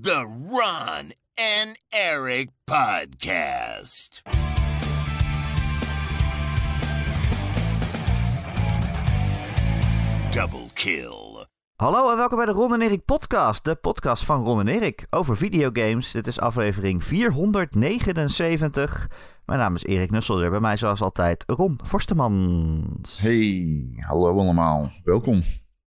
the Ron and Eric Podcast. Double kill. Hallo en welkom bij de Ron en Erik podcast, de podcast van Ron en Erik over videogames. Dit is aflevering 479. Mijn naam is Erik Nusselder, bij mij zoals altijd Ron Forstemans. Hey, hallo allemaal. Welkom.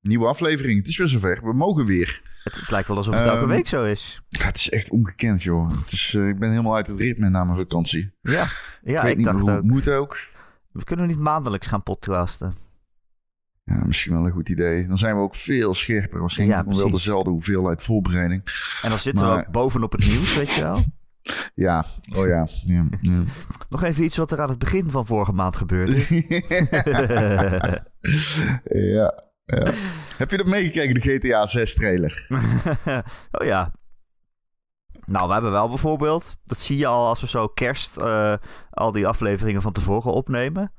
Nieuwe aflevering. Het is weer zover. We mogen weer. Het, het lijkt wel alsof het elke Ehm, week zo is. Ja, het is echt ongekend, joh. Het is, eh, ik ben helemaal uit het ritme na mijn vakantie. Ja, ja ik weet ik, niet dacht hoe ook. het moet ook. We kunnen niet maandelijks gaan podcasten. Ja, misschien wel een goed idee. Dan zijn we ook veel scherper. Waarschijnlijk Ja, wel dezelfde hoeveelheid voorbereiding. En dan zitten we ook bovenop het nieuws, weet je wel. Ja, oh ja. ja, ja. Nog even iets wat er aan het begin van vorige maand gebeurde. ja, ja. Heb je dat meegekregen, de GTA 6 trailer? oh ja. Nou, we hebben wel bijvoorbeeld, dat zie je al als we zo kerst eh, al die afleveringen van tevoren opnemen.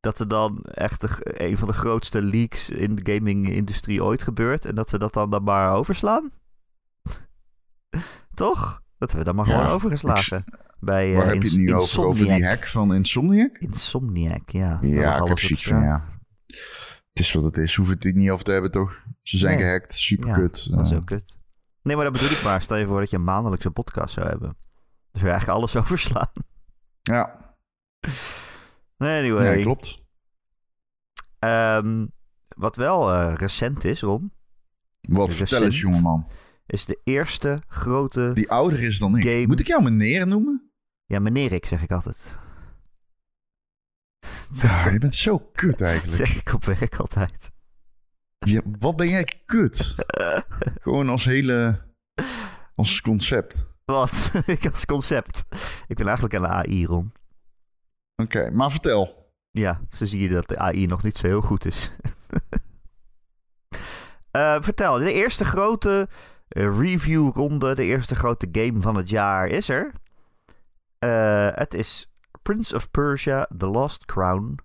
Dat er dan echt de- een van de grootste leaks in de gaming-industrie ooit gebeurt. En dat we dat dan, dan maar overslaan. Toch? Dat we dat maar Ja, gewoon overgeslagen. Bij, Waar heb je het nu over? Over die Insomniac. hack van Insomniac? Insomniac, ja. Ja, ik heb van, ja. Het is wat het is. Hoeven het niet over te hebben, toch? Ze zijn Nee. gehackt. Super Ja, kut. Dat is ook kut. Nee, maar dat bedoel ik maar. Stel je voor dat je een maandelijkse podcast zou hebben. Dus we eigenlijk alles overslaan. ja, Anyway. nee, klopt. Ehm, wat wel eh, recent is, Ron, Wat, Recent. vertel eens, jongeman. is de eerste grote... Die ouder is dan ik. Game. Moet ik jou meneer noemen? Ja, meneer ik, zeg ik altijd. Ja, je bent zo kut eigenlijk. zeg ik op werk altijd. Ja, wat ben jij kut? Gewoon als hele... Als concept. Wat? ik als concept. Ik ben eigenlijk een AI, Ron. Oké, maar vertel. Ja, zo zie je dat de AI nog niet zo heel goed is. Eh, vertel, de eerste grote eh, review-ronde, de eerste grote game van het jaar is er. Eh, het is Prince of Persia: The Lost Crown.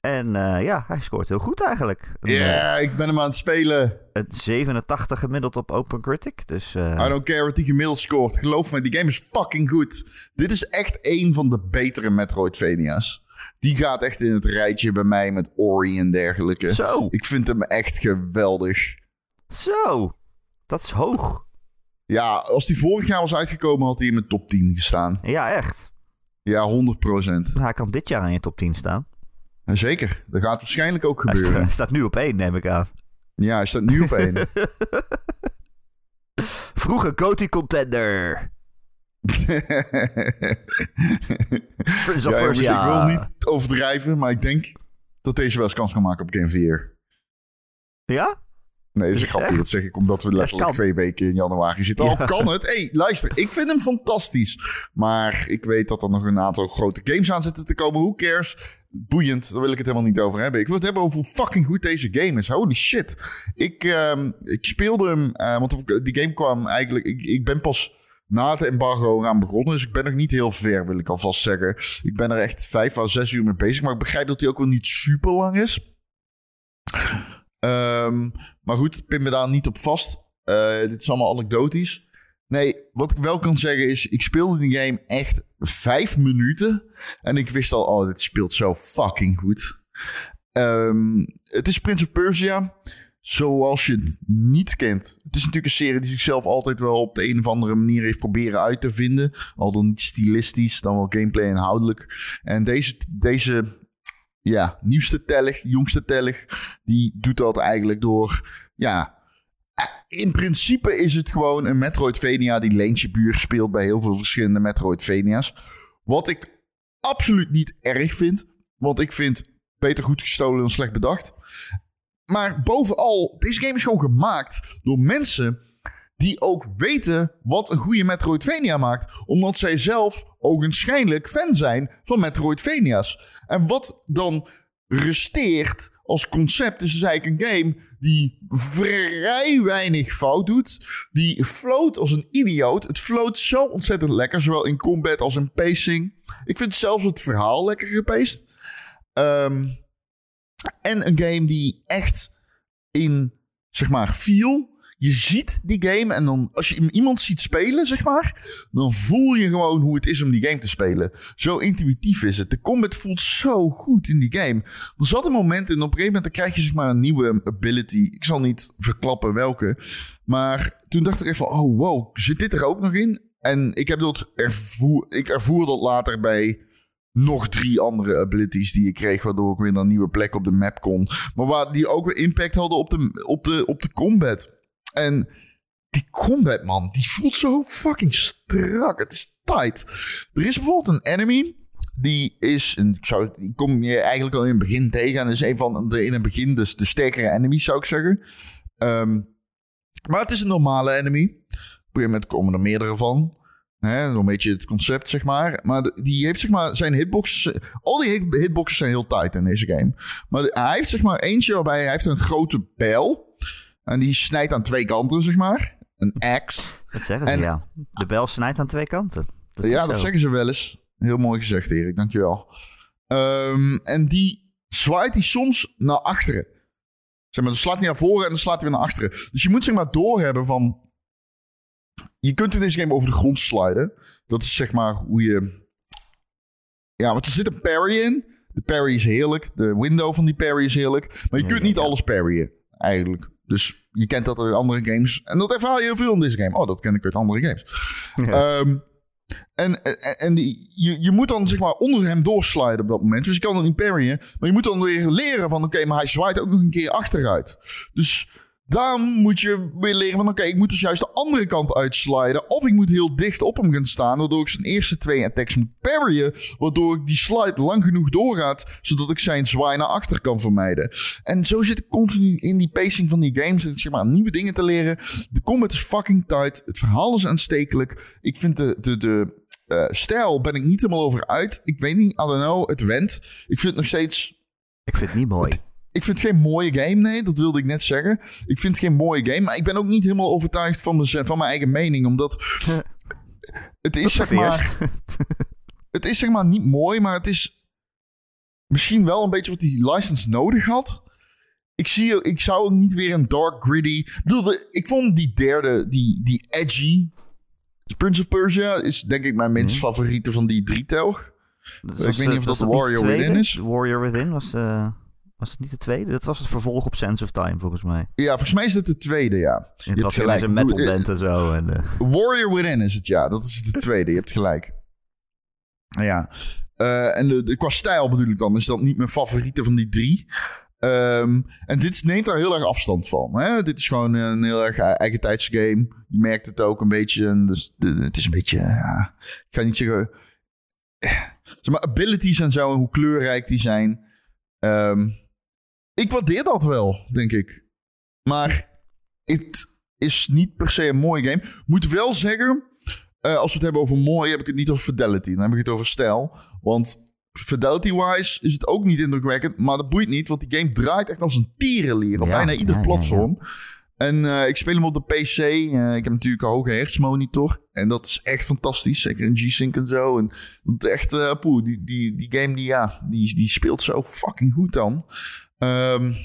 En eh, ja, hij scoort heel goed eigenlijk. Ja, eh, ik ben hem aan het spelen. een 87 gemiddeld op OpenCritic. Dus eh, I don't care wat die gemiddeld scoort. Geloof me, die game is fucking goed. Dit is echt een van de betere Metroidvania's. Die gaat echt in het rijtje bij mij met Ori en dergelijke. zo, Ik vind hem echt geweldig. zo. Dat is hoog. Ja, als die vorig jaar was uitgekomen, had hij in mijn top 10 gestaan. Ja, echt. Ja, 100%. Nou, Hij kan dit jaar aan je top 10 staan. Zeker, dat gaat waarschijnlijk ook Hij, gebeuren. hij staat nu op 1, neem ik aan. Ja, hij staat nu op één. Vroege Coty contender. Prince of ja, jongens, ik wil niet overdrijven, maar ik denk dat deze wel eens kans kan maken op Game of the Year. Ja? Nee, dat is een grapje. Dat zeg ik omdat we letterlijk twee weken in januari zitten. Ja. Al kan het. hey, luister. Ik vind hem fantastisch. Maar ik weet dat er nog een aantal grote games aan zitten te komen. Who cares? Boeiend. Daar wil ik het helemaal niet over hebben. Ik wil het hebben over hoe fucking goed deze game is. Holy shit. Ik, ehm, ik speelde hem. eh, want die game kwam eigenlijk... Ik, ik ben pas na het embargo aan begonnen. Dus ik ben nog niet heel ver, wil ik alvast zeggen. Ik ben er echt vijf à zes uur mee bezig. Maar ik begrijp dat hij ook wel niet super lang is. Ehm, maar goed, pin me daar niet op vast. Eh, dit is allemaal anekdotisch. Nee, wat ik wel kan zeggen is... Ik speelde die game echt vijf minuten. En ik wist al, oh, dit speelt zo fucking goed. Ehm, het is Prince of Persia. Zoals je het niet kent. Het is natuurlijk een serie die zichzelf altijd wel op de een of andere manier heeft proberen uit te vinden. Al dan niet stilistisch, dan wel gameplay inhoudelijk. En deze, deze ja, nieuwste tellig, jongste tellig, die doet dat eigenlijk door, ja... In principe is het gewoon een Metroidvania die Leentje Buur speelt bij heel veel verschillende Metroidvania's. Wat ik absoluut niet erg vind, want ik vind beter goed gestolen dan slecht bedacht. Maar bovenal, deze game is gewoon gemaakt door mensen die ook weten wat een goede Metroidvania maakt. Omdat zij zelf ogenschijnlijk fan zijn van Metroidvania's. En wat dan resteert als concept is dus eigenlijk een game die vrij weinig fout doet. Die float als een idioot. Het float zo ontzettend lekker, zowel in combat als in pacing. Ik vind zelfs het verhaal lekker gepaced. Ehm, en een game die echt in, zeg maar, feel je ziet die game en dan als je iemand ziet spelen, zeg maar, dan voel je gewoon hoe het is om die game te spelen. Zo intuïtief is het. De combat voelt zo goed in die game. Er zat een moment en op een gegeven moment dan krijg je zeg maar een nieuwe ability. Ik zal niet verklappen welke. Maar toen dacht ik even, oh wow, zit dit er ook nog in? En ik heb dat ervoer, ik ervoer dat later bij nog drie andere abilities die ik kreeg, waardoor ik weer naar een nieuwe plek op de map kon. Maar waar die ook weer impact hadden op de, op de, op de combat. En die combat, man, die voelt zo fucking strak. Het is tight. Er is bijvoorbeeld een enemy. Die is, een, zou, die kom je eigenlijk al in het begin tegen. En is een van de in het begin dus de sterkere enemies, zou ik zeggen. Ehm, maar het is een normale enemy. Op een komen er meerdere van. Hè, een beetje het concept, zeg maar. Maar die heeft, zeg maar, zijn hitboxes... Al die hitboxes zijn heel tight in deze game. Maar hij heeft, zeg maar, eentje waarbij hij heeft een grote bijl. En die snijdt aan twee kanten, zeg maar. Een axe. Dat zeggen ze, ja. De bel snijdt aan twee kanten. Dat ja, dat zeggen ze wel eens. Heel mooi gezegd, Erik. Dankjewel. Um, en die zwaait hij soms naar achteren. Zeg maar, dan slaat hij naar voren en dan slaat hij weer naar achteren. Dus je moet zeg maar doorhebben van... Je kunt in deze game over de grond sliden. Dat is zeg maar hoe je... Ja, want er zit een parry in. De parry is heerlijk. De window van die parry is heerlijk. Maar je kunt niet alles parryen, eigenlijk. Dus je kent dat uit andere games. En dat ervaar je heel veel in deze game. Oh, dat ken ik uit andere games. Ja. Um, en, en, en die, je, je moet dan zeg maar onder hem doorsliden op dat moment. Dus je kan het niet parryen. Maar je moet dan weer leren van... Oké, maar hij zwaait ook nog een keer achteruit. Dus dan moet je weer leren van... Oké, ik moet dus juist de andere kant uitsliden. Of ik moet heel dicht op hem gaan staan... waardoor ik zijn eerste twee attacks moet parryen. Waardoor ik die slide lang genoeg doorgaat... zodat ik zijn zwaai naar achter kan vermijden. En zo zit ik continu in die pacing van die games... zeg maar, nieuwe dingen te leren. De combat is fucking tight. Het verhaal is aanstekelijk. Ik vind de... de, de uh, stijl ben ik niet helemaal over uit. Ik weet niet, I don't know, het went. Ik vind het nog steeds... Ik vind het niet mooi. Ik vind het geen mooie game, nee, dat wilde ik net zeggen. Ik vind het geen mooie game, maar ik ben ook niet helemaal overtuigd van, mijn, van mijn eigen mening, omdat... het is zeg maar... het is zeg maar niet mooi, maar het is misschien wel een beetje wat die license nodig had. Ik, zie, ik zou ook niet weer een dark gritty... Ik bedoel, ik vond die derde, die, die edgy Prince of Persia is denk ik mijn minst mhm. favoriete van die drietelg. Ik weet niet of dat, de Warrior Within is. Warrior Within was, uh, was het niet de tweede? Dat was het vervolg op Sense of Time, volgens mij. Ja, volgens mij is het de tweede, ja. Je het was gelijk. een metal band en zo. En, uh... Warrior Within is het, ja. Dat is de tweede, je hebt gelijk. Ja. Uh, en de, de, qua stijl bedoel ik dan, is dat niet mijn favoriete van die drie. Um, en dit neemt daar heel erg afstand van. Hè? Dit is gewoon een heel erg eigen tijdsgame. Je merkt het ook een beetje. Dus het is een beetje. Ja, ik ga niet zeggen. Zeg maar, abilities en zo en hoe kleurrijk die zijn. Um, ik waardeer dat wel, denk ik. Maar het is niet per se een mooie game. Moet wel zeggen, uh, als we het hebben over mooi, heb ik het niet over fidelity. Dan heb ik het over stijl. Want Fidelity-wise is het ook niet indrukwekkend. Maar dat boeit niet, want die game draait echt als een tierenlier op bijna ieder platform. en uh, ik speel hem op de PC. Uh, ik heb natuurlijk een hoge hertzmonitor. En dat is echt fantastisch. Zeker in G-Sync en zo. En dat echt, uh, poeh, die, die, die game die, ja, die, die speelt zo fucking goed dan. Um,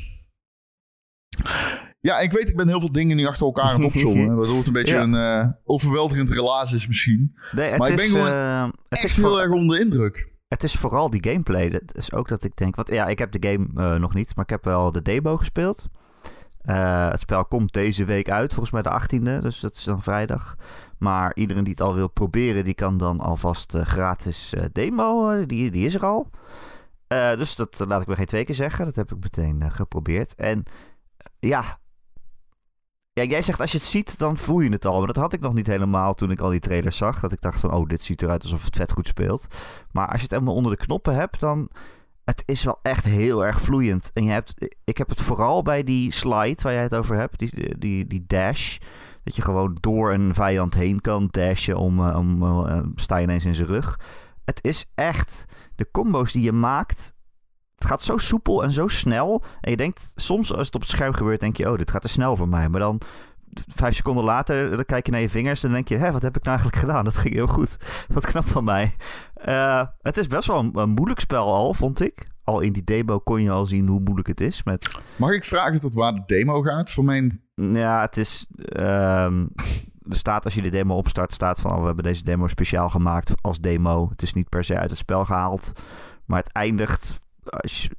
ja, ik weet, ik ben heel veel dingen nu achter elkaar aan het opzommen. waardoor het een beetje een uh, overweldigend relaas is misschien. Nee, maar ik ben gewoon echt is heel erg onder de indruk. Het is vooral die gameplay. Dat is ook dat ik denk. Wat, ja, ik heb de game uh, nog niet, maar ik heb wel de demo gespeeld. Het spel komt deze week uit, volgens mij de 18e, dus dat is dan vrijdag. Maar iedereen die het al wil proberen, die kan dan alvast gratis demo. die, die is er al. Dus dat laat ik me geen twee keer zeggen. Dat heb ik meteen geprobeerd. En ja, ja, jij zegt als je het ziet, dan voel je het al. Maar dat had ik nog niet helemaal toen ik al die trailers zag. Dat ik dacht van, oh, dit ziet eruit alsof het vet goed speelt. Maar als je het helemaal onder de knoppen hebt, dan... Het is wel echt heel erg vloeiend. En je hebt, ik heb het vooral bij die slide waar jij het over hebt. Die, die, die dash. Dat je gewoon door een vijand heen kan dashen om, eh, om uh, sta je ineens in zijn rug. Het is echt... De combo's die je maakt, het gaat zo soepel en zo snel. En je denkt, soms als het op het scherm gebeurt, denk je, oh, dit gaat te snel voor mij. Maar dan vijf seconden later, dan kijk je naar je vingers en dan denk je, hé, wat heb ik nou eigenlijk gedaan? Dat ging heel goed. Wat knap van mij. Eh, het is best wel een, een, moeilijk spel al, vond ik. Al in die demo kon je al zien hoe moeilijk het is. Met... Mag ik vragen tot waar de demo gaat voor mijn... Ja, het is... Ehm, er staat als je de demo opstart, staat van... Oh, we hebben deze demo speciaal gemaakt als demo. Het is niet per se uit het spel gehaald. Maar het eindigt als je,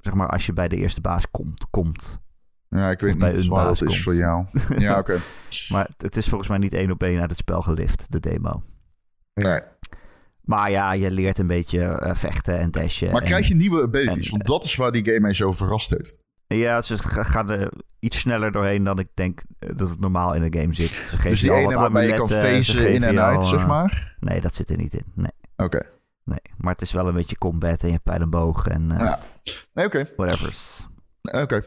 zeg maar, als je bij de eerste baas komt. komt. Ja, ik weet niet wat het is voor jou. ja, oké. maar het is volgens mij niet één op één uit het spel gelift, de demo. Nee. Maar ja, je leert een beetje uh, vechten en dashen. Maar krijg je nieuwe abilities? want dat is waar die game mij zo verrast heeft. Ja, ze gaan er iets sneller doorheen dan ik denk eh, dat het normaal in een game zit. Dus die ene waarbij je kan facen in en uit, zeg maar? Nee, dat zit er niet in. Nee. Oké. Nee, maar het is wel een beetje combat en je pijl en boog en... Uh, ja. Nee, oké. Okay. Whatevers. Oké.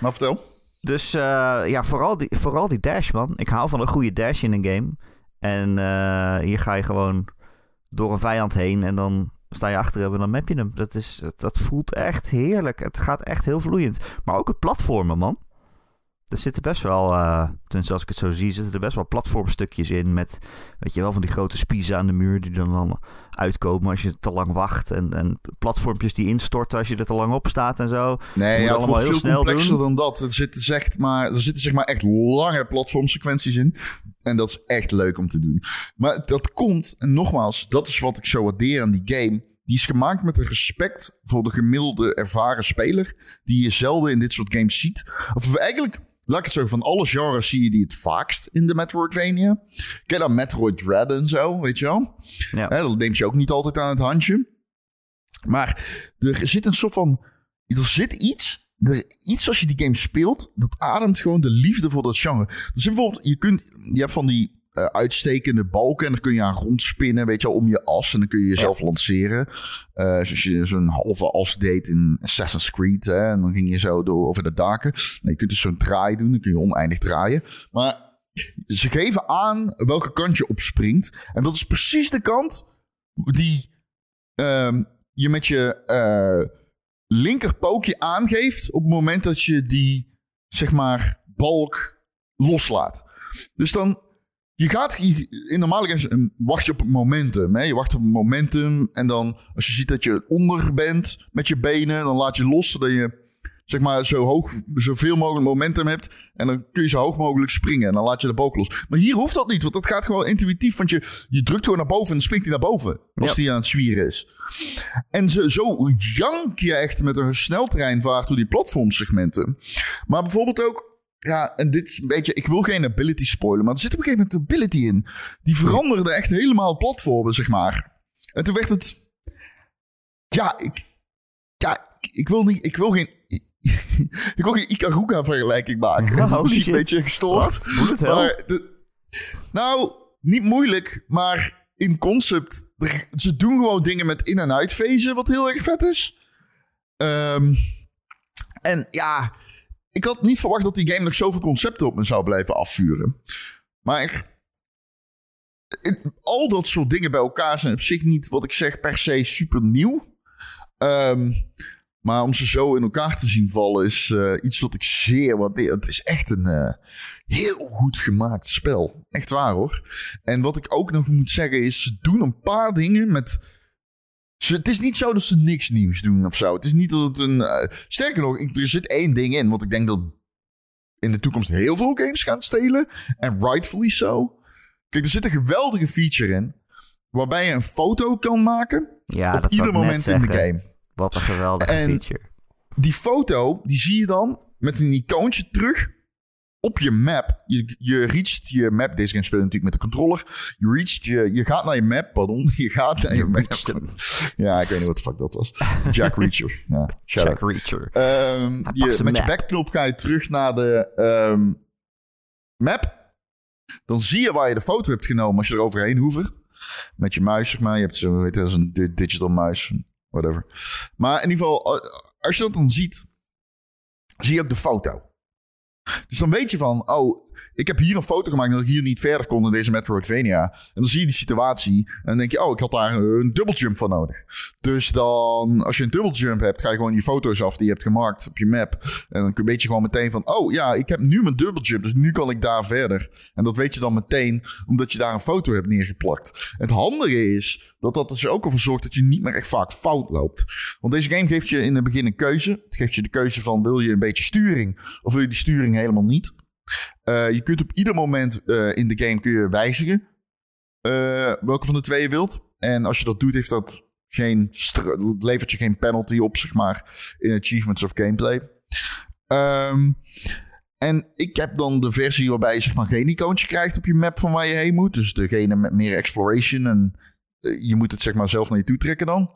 Maar vertel. Dus uh, ja, vooral die, vooral die dash, man. Ik hou van een goede dash in een game. En uh, hier ga je gewoon door een vijand heen en dan sta je achter hem en dan map je hem. Dat, is, dat voelt echt heerlijk. Het gaat echt heel vloeiend. Maar ook het platformen, man. Er zitten best wel, uh, tenminste als ik het zo zie, zitten er best wel platformstukjes in met, weet je wel, van die grote spiezen aan de muur die dan, dan uitkomen als je te lang wacht. En, en platformpjes die instorten als je er te lang op staat en zo. Nee, ja, het allemaal heel veel snel complexer doen. dan dat. Er zitten, zeg maar, er zitten zeg maar echt lange platformsequenties in. En dat is echt leuk om te doen. Maar dat komt, en nogmaals, dat is wat ik zo waardeer aan die game. Die is gemaakt met een respect voor de gemiddelde ervaren speler. Die je zelden in dit soort games ziet. Of eigenlijk Laat ik het zeggen, van alle genres zie je die het vaakst in de Metroidvania. Kijk dan Metroid Dread en zo, weet je wel. Ja. dat neemt je ook niet altijd aan het handje. Maar er zit een soort van... Er zit iets... Er, iets als je die game speelt, dat ademt gewoon de liefde voor dat genre. Dus bijvoorbeeld, je, kunt, je hebt van die uh, uitstekende balken. En dan kun je aan rondspinnen, weet je wel, om je as. En dan kun je jezelf lanceren. Uh, zoals je zo'n halve as deed in Assassin's Creed. Hè, en dan ging je zo door over de daken. Nou, je kunt dus zo'n draai doen, dan kun je oneindig draaien. Maar ze geven aan welke kant je opspringt. En dat is precies de kant die uh, je met je uh, linkerpookje aangeeft... op het moment dat je die, zeg maar, balk loslaat. Dus dan je gaat in normale games wacht je op het momentum. Hè? Je wacht op het momentum. En dan als je ziet dat je onder bent met je benen, dan laat je los zodat je zeg maar zo hoog, zoveel mogelijk momentum hebt. En dan kun je zo hoog mogelijk springen. En dan laat je de boog los. Maar hier hoeft dat niet, want dat gaat gewoon intuïtief. Want je, je drukt gewoon naar boven en dan springt hij naar boven. Als hij aan het zwieren is. En zo, zo jank je echt met een sneltreinvaart door die platformsegmenten. Maar bijvoorbeeld ook ja, en dit is een beetje. Ik wil geen ability spoilen, maar er zit op een gegeven moment een ability in. Die veranderde echt helemaal platformen, zeg maar. En toen werd het. Ja, ik. Ja, ik wil niet. Ik wil geen. ik wil geen Ikaruga vergelijking maken. Oh, dat is een beetje gestoord. Maar nou, niet moeilijk, maar in concept. Ze doen gewoon dingen met in- en uitfezen, wat heel erg vet is. Um, en ja ik had niet verwacht dat die game nog zoveel concepten op me zou blijven afvuren. Maar al dat soort dingen bij elkaar zijn op zich niet wat ik zeg per se super nieuw. Ehm, maar om ze zo in elkaar te zien vallen is uh, iets wat ik zeer waardeer. Het is echt een uh, heel goed gemaakt spel. Echt waar hoor. En wat ik ook nog moet zeggen is, ze doen een paar dingen met het is niet zo dat ze niks nieuws doen of zo. Het is niet dat het een. Uh, sterker nog, er zit één ding in. Want ik denk dat in de toekomst heel veel games gaan stelen. En rightfully so. Kijk, er zit een geweldige feature in. Waarbij je een foto kan maken. Ja, op ieder moment in de game. Wat een geweldige feature. Die foto, die zie je dan met een icoontje terug op je map. Je, je reacht je map. Deze game speelt natuurlijk met de controller. Je reacht je, je gaat naar je map, pardon. Je gaat naar je, je map. Ja, ik weet niet wat de fuck dat was. Jack Reacher. Ja, Jack Reacher. Um, je, met je backknop ga je terug naar de um, map. Dan zie je waar je de foto hebt genomen als je er overheen hoeft. Met je muis, zeg maar. Je hebt zo, weet je, een digital muis. Whatever. Maar in ieder geval, als je dat dan ziet, zie je ook de foto. Dus dan weet je van, oh, ik heb hier een foto gemaakt dat ik hier niet verder kon in deze Metroidvania. En dan zie je die situatie en dan denk je, oh, ik had daar een jump van nodig. Dus dan, als je een jump hebt, ga je gewoon je foto's af die je hebt gemaakt op je map. En dan weet je gewoon meteen van, oh ja, ik heb nu mijn jump, dus nu kan ik daar verder. En dat weet je dan meteen, omdat je daar een foto hebt neergeplakt. Het handige is dat dat er ook ervoor zorgt dat je niet meer echt vaak fout loopt. Want deze game geeft je in het begin een keuze. Het geeft je de keuze van, wil je een beetje sturing of wil je die sturing helemaal niet? Uh, je kunt op ieder moment uh, in de game kun je wijzigen uh, welke van de twee je wilt. En als je dat doet, heeft dat geen levert je geen penalty op, zeg maar, in achievements of gameplay. Um, en ik heb dan de versie waarbij je zeg maar geen icoontje krijgt op je map van waar je heen moet. Dus degene met meer exploration en je moet het zeg maar zelf naar je toe trekken dan.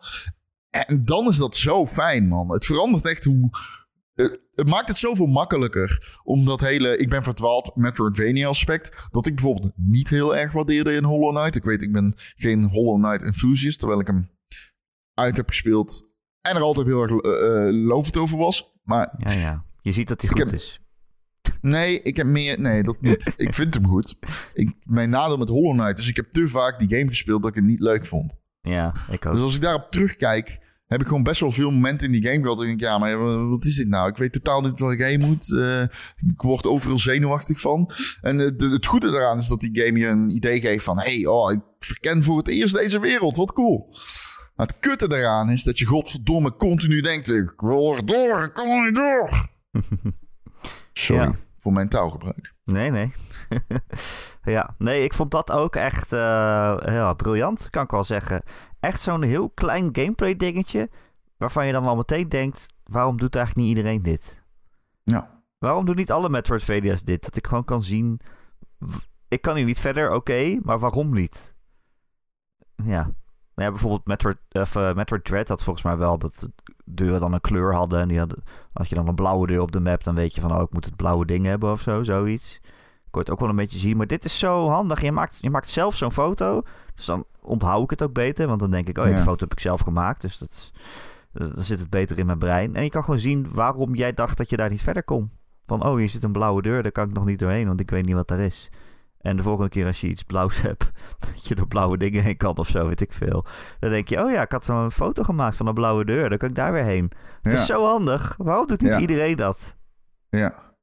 En dan is dat zo fijn, man. Het verandert echt hoe, het maakt het zoveel makkelijker. Om dat hele, ik ben verdwaald Metroidvania aspect. Dat ik bijvoorbeeld niet heel erg waardeerde in Hollow Knight. Ik weet, ik ben geen Hollow Knight enthusiast. Terwijl ik hem uit heb gespeeld. En er altijd heel erg uh, lovend over was. Maar, ja, ja. Je ziet dat hij goed is. Nee, ik heb meer. Nee, dat niet. ik vind hem goed. Ik, mijn nadeel met Hollow Knight is: ik heb te vaak die game gespeeld dat ik het niet leuk vond. Ja, ik ook. Dus als ik daarop terugkijk heb ik gewoon best wel veel momenten in die game gehad. En ik denk, ja, maar wat is dit nou? Ik weet totaal niet waar ik heen moet. Uh, ik word overal zenuwachtig van. En uh, het goede daaraan is dat die game je een idee geeft van... hey, oh, ik verken voor het eerst deze wereld. Wat cool. Maar het kutte daaraan is dat je godverdomme continu denkt... ik wil er door, ik kan er niet door. Sorry ja. Voor mijn taalgebruik. Nee, nee. ja, nee, ik vond dat ook echt uh, ja, briljant, kan ik wel zeggen echt zo'n heel klein gameplay dingetje. Waarvan je dan al meteen denkt: waarom doet eigenlijk niet iedereen dit? Ja. Waarom doen niet alle Metroidvania's dit? Dat ik gewoon kan zien. Ik kan hier niet verder, oké, maar waarom niet? Ja. Nou ja, bijvoorbeeld Metroid, of, uh, Metroid Dread had volgens mij wel dat deuren dan een kleur hadden. En die hadden, als je dan een blauwe deur op de map, dan weet je van, oh, ik moet het blauwe ding hebben of zo, zoiets. Kon het ook wel een beetje zien. Maar dit is zo handig. Je maakt, je maakt zelf zo'n foto. Dus dan onthoud ik het ook beter. Want dan denk ik, oh ja, die foto heb ik zelf gemaakt. Dus dat, dan zit het beter in mijn brein. En je kan gewoon zien waarom jij dacht dat je daar niet verder kon. Van, oh, hier zit een blauwe deur. Daar kan ik nog niet doorheen, want ik weet niet wat daar is. En de volgende keer als je iets blauws hebt, dat je door blauwe dingen heen kan of zo, weet ik veel. Dan denk je, oh ja, ik had zo'n foto gemaakt van een blauwe deur. Dan kan ik daar weer heen. Het is zo handig. Waarom doet niet iedereen dat? Ja,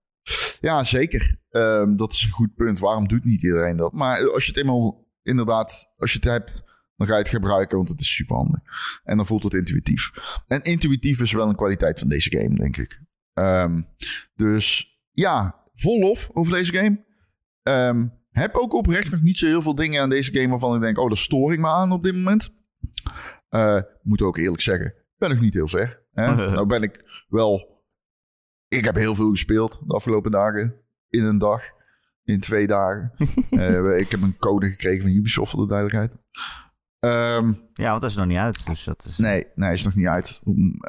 ja zeker. Ehm, dat is een goed punt. Waarom doet niet iedereen dat? Maar als je het eenmaal inderdaad, als je het hebt, dan ga je het gebruiken, want het is super handig. En dan voelt het intuïtief. En intuïtief is wel een kwaliteit van deze game, denk ik. Um, dus ja, vol lof over deze game. Um, heb ook oprecht nog niet zo heel veel dingen aan deze game waarvan ik denk, oh, daar stoor ik me aan op dit moment. Uh, moet ook eerlijk zeggen, ben ik niet heel ver. Hè? nou ben ik wel, ik heb heel veel gespeeld de afgelopen dagen in een dag in twee dagen. uh, ik heb een code gekregen van Ubisoft voor de duidelijkheid. Um, ja, want dat is nog niet uit. Dus dat is... Nee, nee, is nog niet uit.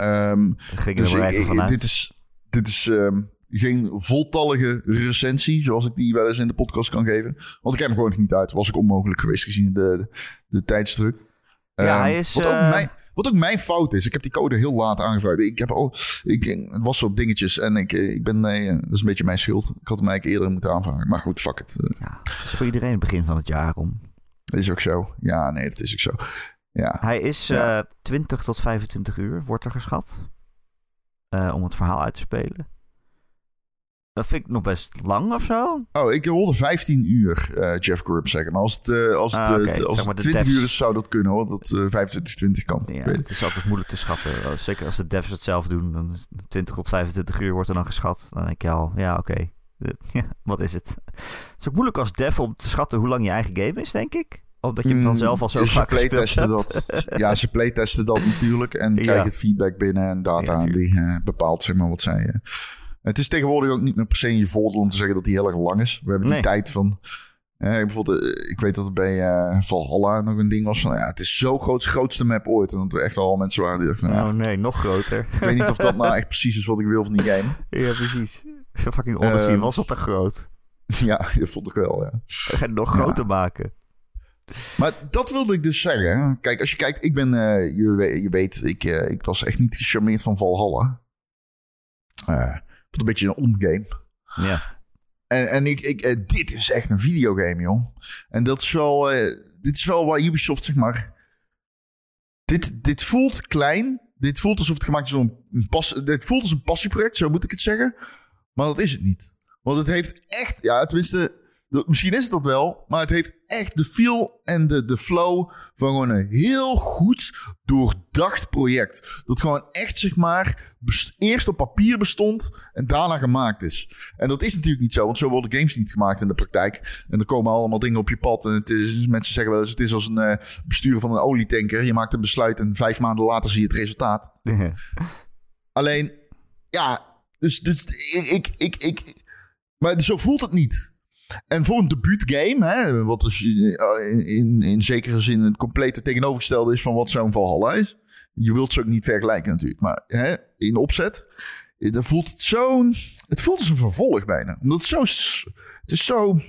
Um, ging dus er even vanuit. Dit is, dit is um, geen voltallige recensie, zoals ik die wel eens in de podcast kan geven. Want ik heb hem gewoon niet uit. Was ik onmogelijk geweest gezien de, de, de tijdsdruk. Ja, hij is... Wat ook uh... mijn, wat ook mijn fout is. Ik heb die code heel laat aangevraagd. Ik heb al, ik, het was wat dingetjes en ik, ik ben, nee, dat is een beetje mijn schuld. Ik had hem eigenlijk eerder moeten aanvragen. Maar goed, fuck het. Ja, het is voor iedereen het begin van het jaar om. Dat is ook zo. Ja, nee, dat is ook zo. Ja. Hij is ja. Uh, 20 tot 25 uur, wordt er geschat. Uh, om het verhaal uit te spelen. Dat vind ik nog best lang of zo. Oh, ik hoorde 15 uur, uh, Jeff Grubb zeggen. Maar als het, uh, als het, ah, okay. als het 20 devs... uur is, zou dat kunnen hoor. Dat uh, 25, 20 kan. Ja, het is altijd moeilijk te schatten. Zeker als de devs het zelf doen. Dan 20 tot 25 uur wordt er dan geschat. Dan denk je al, ja oké. Okay. Ja, wat is het? Het is ook moeilijk als dev om te schatten hoe lang je eigen game is, denk ik. Omdat je hem dan mm, zelf al zo mm, vaak gespeeld hebt. Dat. ja, ze playtesten dat natuurlijk. En ja. krijgen feedback binnen en data ja, die uh, bepaalt zeg maar, wat zij... Uh, het is tegenwoordig ook niet meer per se in je voordeel om te zeggen dat die heel erg lang is. We hebben die tijd van... Eh, bijvoorbeeld, ik weet dat het bij uh, Valhalla nog een ding was van... Ja, het is zo groot, grootste map ooit. En dat er echt wel mensen waren die dachten van... Oh nee, nog groter. Ik weet niet of dat nou echt precies is wat ik wil van die game. Ja, precies. Fucking Odyssey uh, was dat te groot. Ja, dat vond ik wel, ja. En nog groter ja. maken. Maar dat wilde ik dus zeggen. Kijk, als je kijkt, ik ben... je, je weet, ik, ik was echt niet gecharmeerd van Valhalla. Uh, een beetje een on-game. Ja. En, en ik, ik, eh, dit is echt een videogame, joh. En dat is wel, eh, dit is wel waar Ubisoft, zeg maar... Dit, dit voelt klein. Dit voelt alsof het gemaakt is door een, pas, dit voelt als een passieproject, zo moet ik het zeggen. Maar dat is het niet. Want het heeft echt, ja, tenminste, misschien is het dat wel, maar het heeft echt de feel en de, de flow van gewoon een heel goed doordacht project. Dat gewoon echt, zeg maar, eerst op papier bestond en daarna gemaakt is. En dat is natuurlijk niet zo, want zo worden games niet gemaakt in de praktijk. En er komen allemaal dingen op je pad. En het is, mensen zeggen wel eens, het is als een eh, besturen van een olietanker. Je maakt een besluit en vijf maanden later zie je het resultaat. Alleen, ja, dus, dus ik, ik, ik, ik, maar zo voelt het niet. En voor een debuutgame, hè, wat dus in, in, in zekere zin het complete tegenovergestelde is van wat zo'n Valhalla is. Je wilt ze ook niet vergelijken natuurlijk, maar hè, in opzet, eh, dan voelt het zo, het voelt als een vervolg bijna. Omdat het zo, het is zo,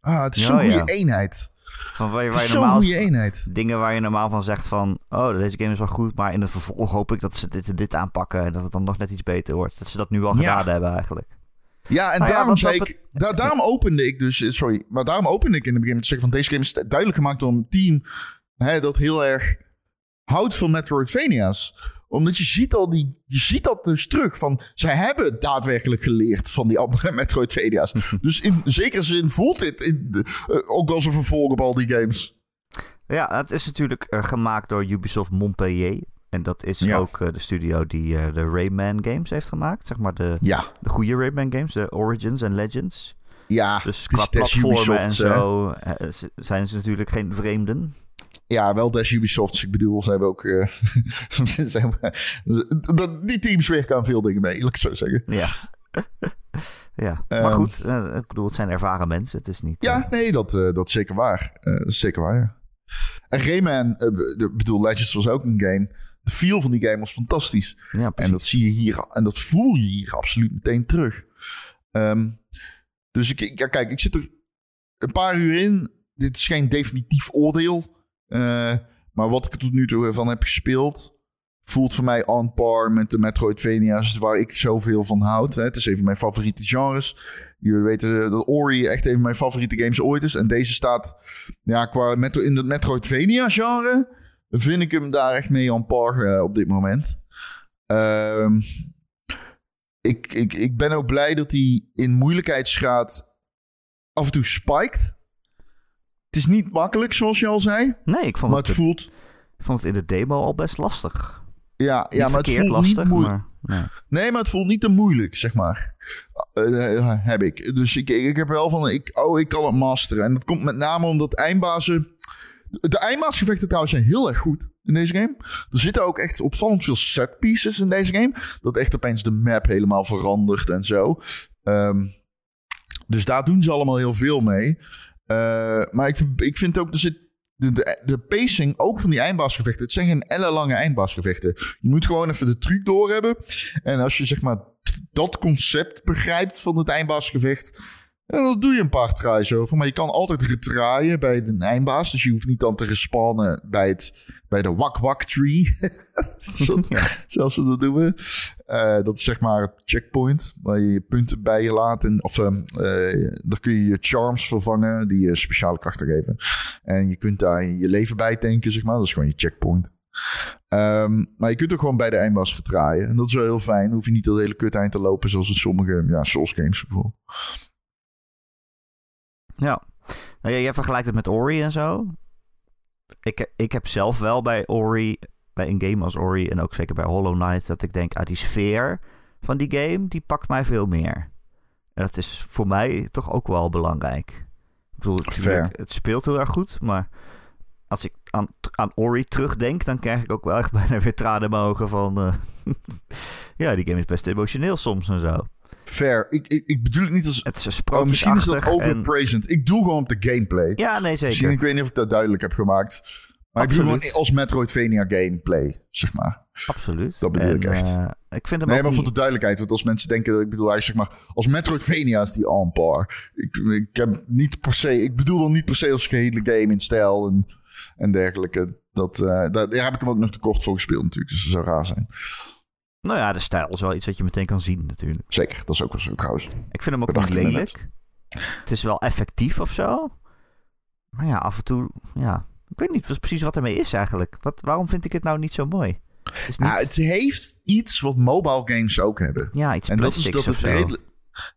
ah, het is zo'n goede ja. eenheid. Van waar je, Het waar is je zo'n normaal goede eenheid. dingen waar je normaal van zegt van... Oh, deze game is wel goed, maar in het vervolg hoop ik dat ze dit dit aanpakken... en dat het dan nog net iets beter wordt. Dat ze dat nu al Ja. gedaan hebben eigenlijk. Ja, en Nou daarom, zei ik, da- daarom opende ik dus, eh, sorry, maar daarom opende ik in het begin met te zeggen van deze game is duidelijk gemaakt door een team hè, dat heel erg houdt van Metroidvania's. Omdat je ziet al die, je ziet dat dus terug van, zij hebben daadwerkelijk geleerd van die andere Metroidvania's. dus in zekere zin voelt dit in, eh, ook als een vervolg op al die games. Ja, het is natuurlijk eh, gemaakt door Ubisoft Montpellier. En dat is Ja. ook eh, de studio die eh, de Rayman games heeft gemaakt. Zeg maar de, Ja, de goede Rayman games, de Origins en Legends. ja. Dus qua platformen en zo eh, zijn ze natuurlijk geen vreemden. Ja, wel des Ubisofts. Ik bedoel, ze hebben ook... ze hebben- dat- die teams werken aan veel dingen mee, het zo zeggen. Ja. ja, maar Ehm. goed, ik bedoel, het zijn ervaren mensen. Het is niet... Ja, nee, dat, dat is zeker waar. Dat is zeker waar, ja. En Rayman, ik bedoel, Legends was ook een game. De feel van die game was fantastisch. ja, En dat zie je hier, en dat voel je hier absoluut meteen terug. Ehm, dus ik, ja, kijk, ik zit er een paar uur in. Dit is geen definitief oordeel. Eh, maar wat ik er tot nu toe van heb gespeeld, voelt voor mij on par met de Metroidvania's waar ik zoveel van houd. Hè. Het is een van mijn favoriete genres. Jullie weten dat Ori echt een van mijn favoriete games ooit is. En deze staat ja, qua metro, in het Metroidvania-genre vind ik hem daar echt mee on par eh, op dit moment. Ehm, ik, ik, ik ben ook blij dat hij in moeilijkheidsgraad af en toe spiked. Het is niet makkelijk, zoals je al zei. Nee, ik vond, Maar het, het voelt... ik vond het in de demo al best lastig. Ja, Niet ja maar het voelt lastig, niet moeilijk. maar... Nee. Nee, maar het voelt niet te moeilijk, zeg maar. Eh, eh, heb ik. Dus ik, ik heb wel van, ik, oh, ik kan het masteren. En dat komt met name omdat eindbazen... De eindbaasgevechten trouwens zijn heel erg goed in deze game. Er zitten ook echt opvallend veel set pieces in deze game. Dat echt opeens de map helemaal verandert en zo. Ehm, dus daar doen ze allemaal heel veel mee. Eh, maar ik, ik vind ook, er zit de, de, de pacing ook van die eindbaasgevechten. Het zijn geen ellenlange eindbaasgevechten. Je moet gewoon even de truc doorhebben. En als je zeg maar dat concept begrijpt van het eindbaasgevecht. En dan doe je een paar tries over. Maar je kan altijd retraaien bij de eindbaas. Dus je hoeft niet dan te respawnen bij, het, bij de wak-wak tree. Zo- Ja. Zoals ze dat noemen. Eh, dat is zeg maar het checkpoint. Waar je je punten bij je laat. En, of ehm, eh, daar kun je je charms vervangen. Die je speciale krachten geven. En je kunt daar je leven bij tanken, zeg maar. Dat is gewoon je checkpoint. Ehm, maar je kunt ook gewoon bij de eindbaas getraaien. En dat is wel heel fijn. Dan hoef je niet dat hele kut eind te lopen. Zoals in sommige ja, Souls games bijvoorbeeld. Ja. Nou ja, jij vergelijkt het met Ori en zo. Ik, ik heb zelf wel bij Ori, bij een game als Ori en ook zeker bij Hollow Knight, dat ik denk, ah, die sfeer van die game, die pakt mij veel meer. En dat is voor mij toch ook wel belangrijk. Ik bedoel, het speelt heel erg goed, maar als ik aan, aan Ori terugdenk, dan krijg ik ook wel echt bijna weer tranen in mijn ogen van... eh, ja, die game is best emotioneel soms en zo. Fair. Ik, ik, ik bedoel het niet als... Het is Oh, misschien is dat en- overpraised. Ik doe gewoon op de gameplay. Ja, nee, Misschien, zeker. ik weet niet of ik dat duidelijk heb gemaakt. Maar ik bedoel gewoon als Metroidvania gameplay, zeg maar. Absoluut. Dat bedoel En, ik echt. eh, ik vind hem Nee, maar voor de duidelijkheid. Want als mensen denken, ik bedoel, hij is zeg maar, als Metroidvania is die on par. Ik, ik heb niet per se, ik bedoel dan niet per se als gehele game in stijl en, en dergelijke. Dat, eh, daar, daar heb ik hem ook nog te kort voor gespeeld natuurlijk. Dus dat zou raar zijn. Nou ja, de stijl is wel iets wat je meteen kan zien natuurlijk. Zeker, dat is ook wel zo trouwens. Ik vind hem ook niet lelijk. Het is wel effectief of zo. Maar ja, af en toe, ja. Ik weet niet precies wat ermee is eigenlijk. Wat, waarom vind ik het nou niet zo mooi? Het is niet... Ja, het heeft iets wat mobile games ook hebben. Ja, iets En dat is dat het redelijk...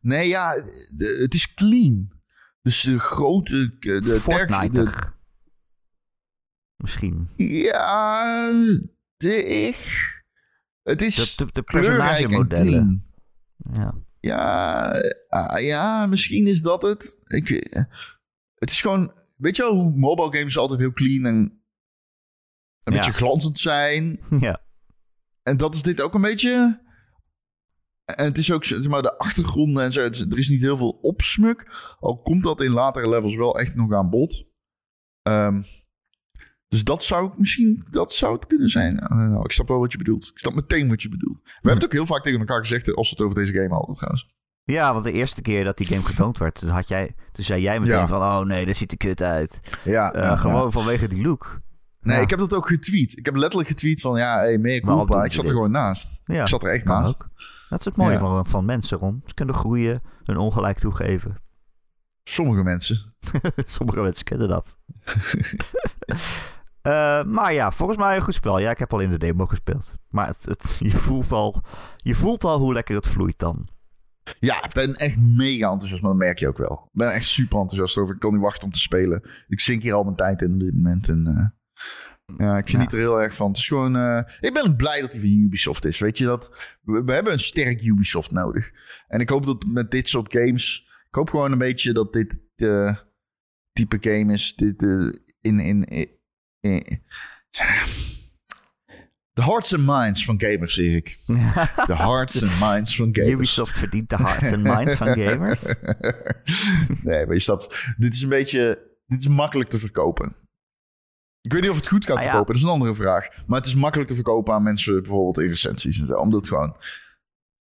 Nee, ja, de- het is clean. Dus de grote... De, Fortnite. Misschien. Ja, de ik. Het is De, de, de personagemodellen. Ja. Ja, ah, ja, misschien is dat het. Ik, eh, het is gewoon... Weet je wel hoe mobile games altijd heel clean en een Ja. beetje glanzend zijn? ja. En dat is dit ook een beetje. En het is ook, zeg maar, de achtergronden en zo. Er is niet heel veel opsmuk. Al komt dat in latere levels wel echt nog aan bod. Ehm, dus dat zou ik misschien, dat zou het kunnen zijn. Eh, nou, ik snap wel wat je bedoelt. Ik snap meteen wat je bedoelt. We hebben het ook heel vaak tegen elkaar gezegd als we het over deze game hadden trouwens. ja, want de eerste keer dat die game getoond werd, had jij, toen zei jij meteen Ja. van... Oh nee, dat ziet er kut uit. Ja, Eh, gewoon vanwege die look. Nee, ik heb dat ook getweet. Ik heb letterlijk getweet van, ja, hey, meer Waarom culpa. Ik zat er gewoon naast. Ja, Ik zat er echt naast. ook. Dat is het mooie van, van mensen, Ron. Ze kunnen groeien, hun ongelijk toegeven. Sommige mensen. Sommige mensen kennen dat. Eh, maar ja, volgens mij een goed spel. Ja, ik heb al in de demo gespeeld. Maar het, het, je, voelt al, je voelt al hoe lekker het vloeit dan. Ja, ik ben echt mega enthousiast, maar dat merk je ook wel. Ik ben echt super enthousiast over. Ik kan niet wachten om te spelen. Ik zink hier al mijn tijd in op dit moment. En, eh, ja, ik geniet er heel erg van. Het is gewoon, eh, ik ben blij dat hij van Ubisoft is. Weet je dat? We, we hebben een sterk Ubisoft nodig. En ik hoop dat met dit soort games. Ik hoop gewoon een beetje dat dit eh type game is. Dit, in, in, in- de hearts and minds van gamers, Erik. De hearts and minds van gamers. Ubisoft verdient de hearts en minds van gamers. nee, maar je snapt. Dit is een beetje... Dit is makkelijk te verkopen. Ik weet niet of het goed gaat Ah, ja. verkopen. Dat is een andere vraag. Maar het is makkelijk te verkopen aan mensen bijvoorbeeld in recensies en zo. Omdat het gewoon...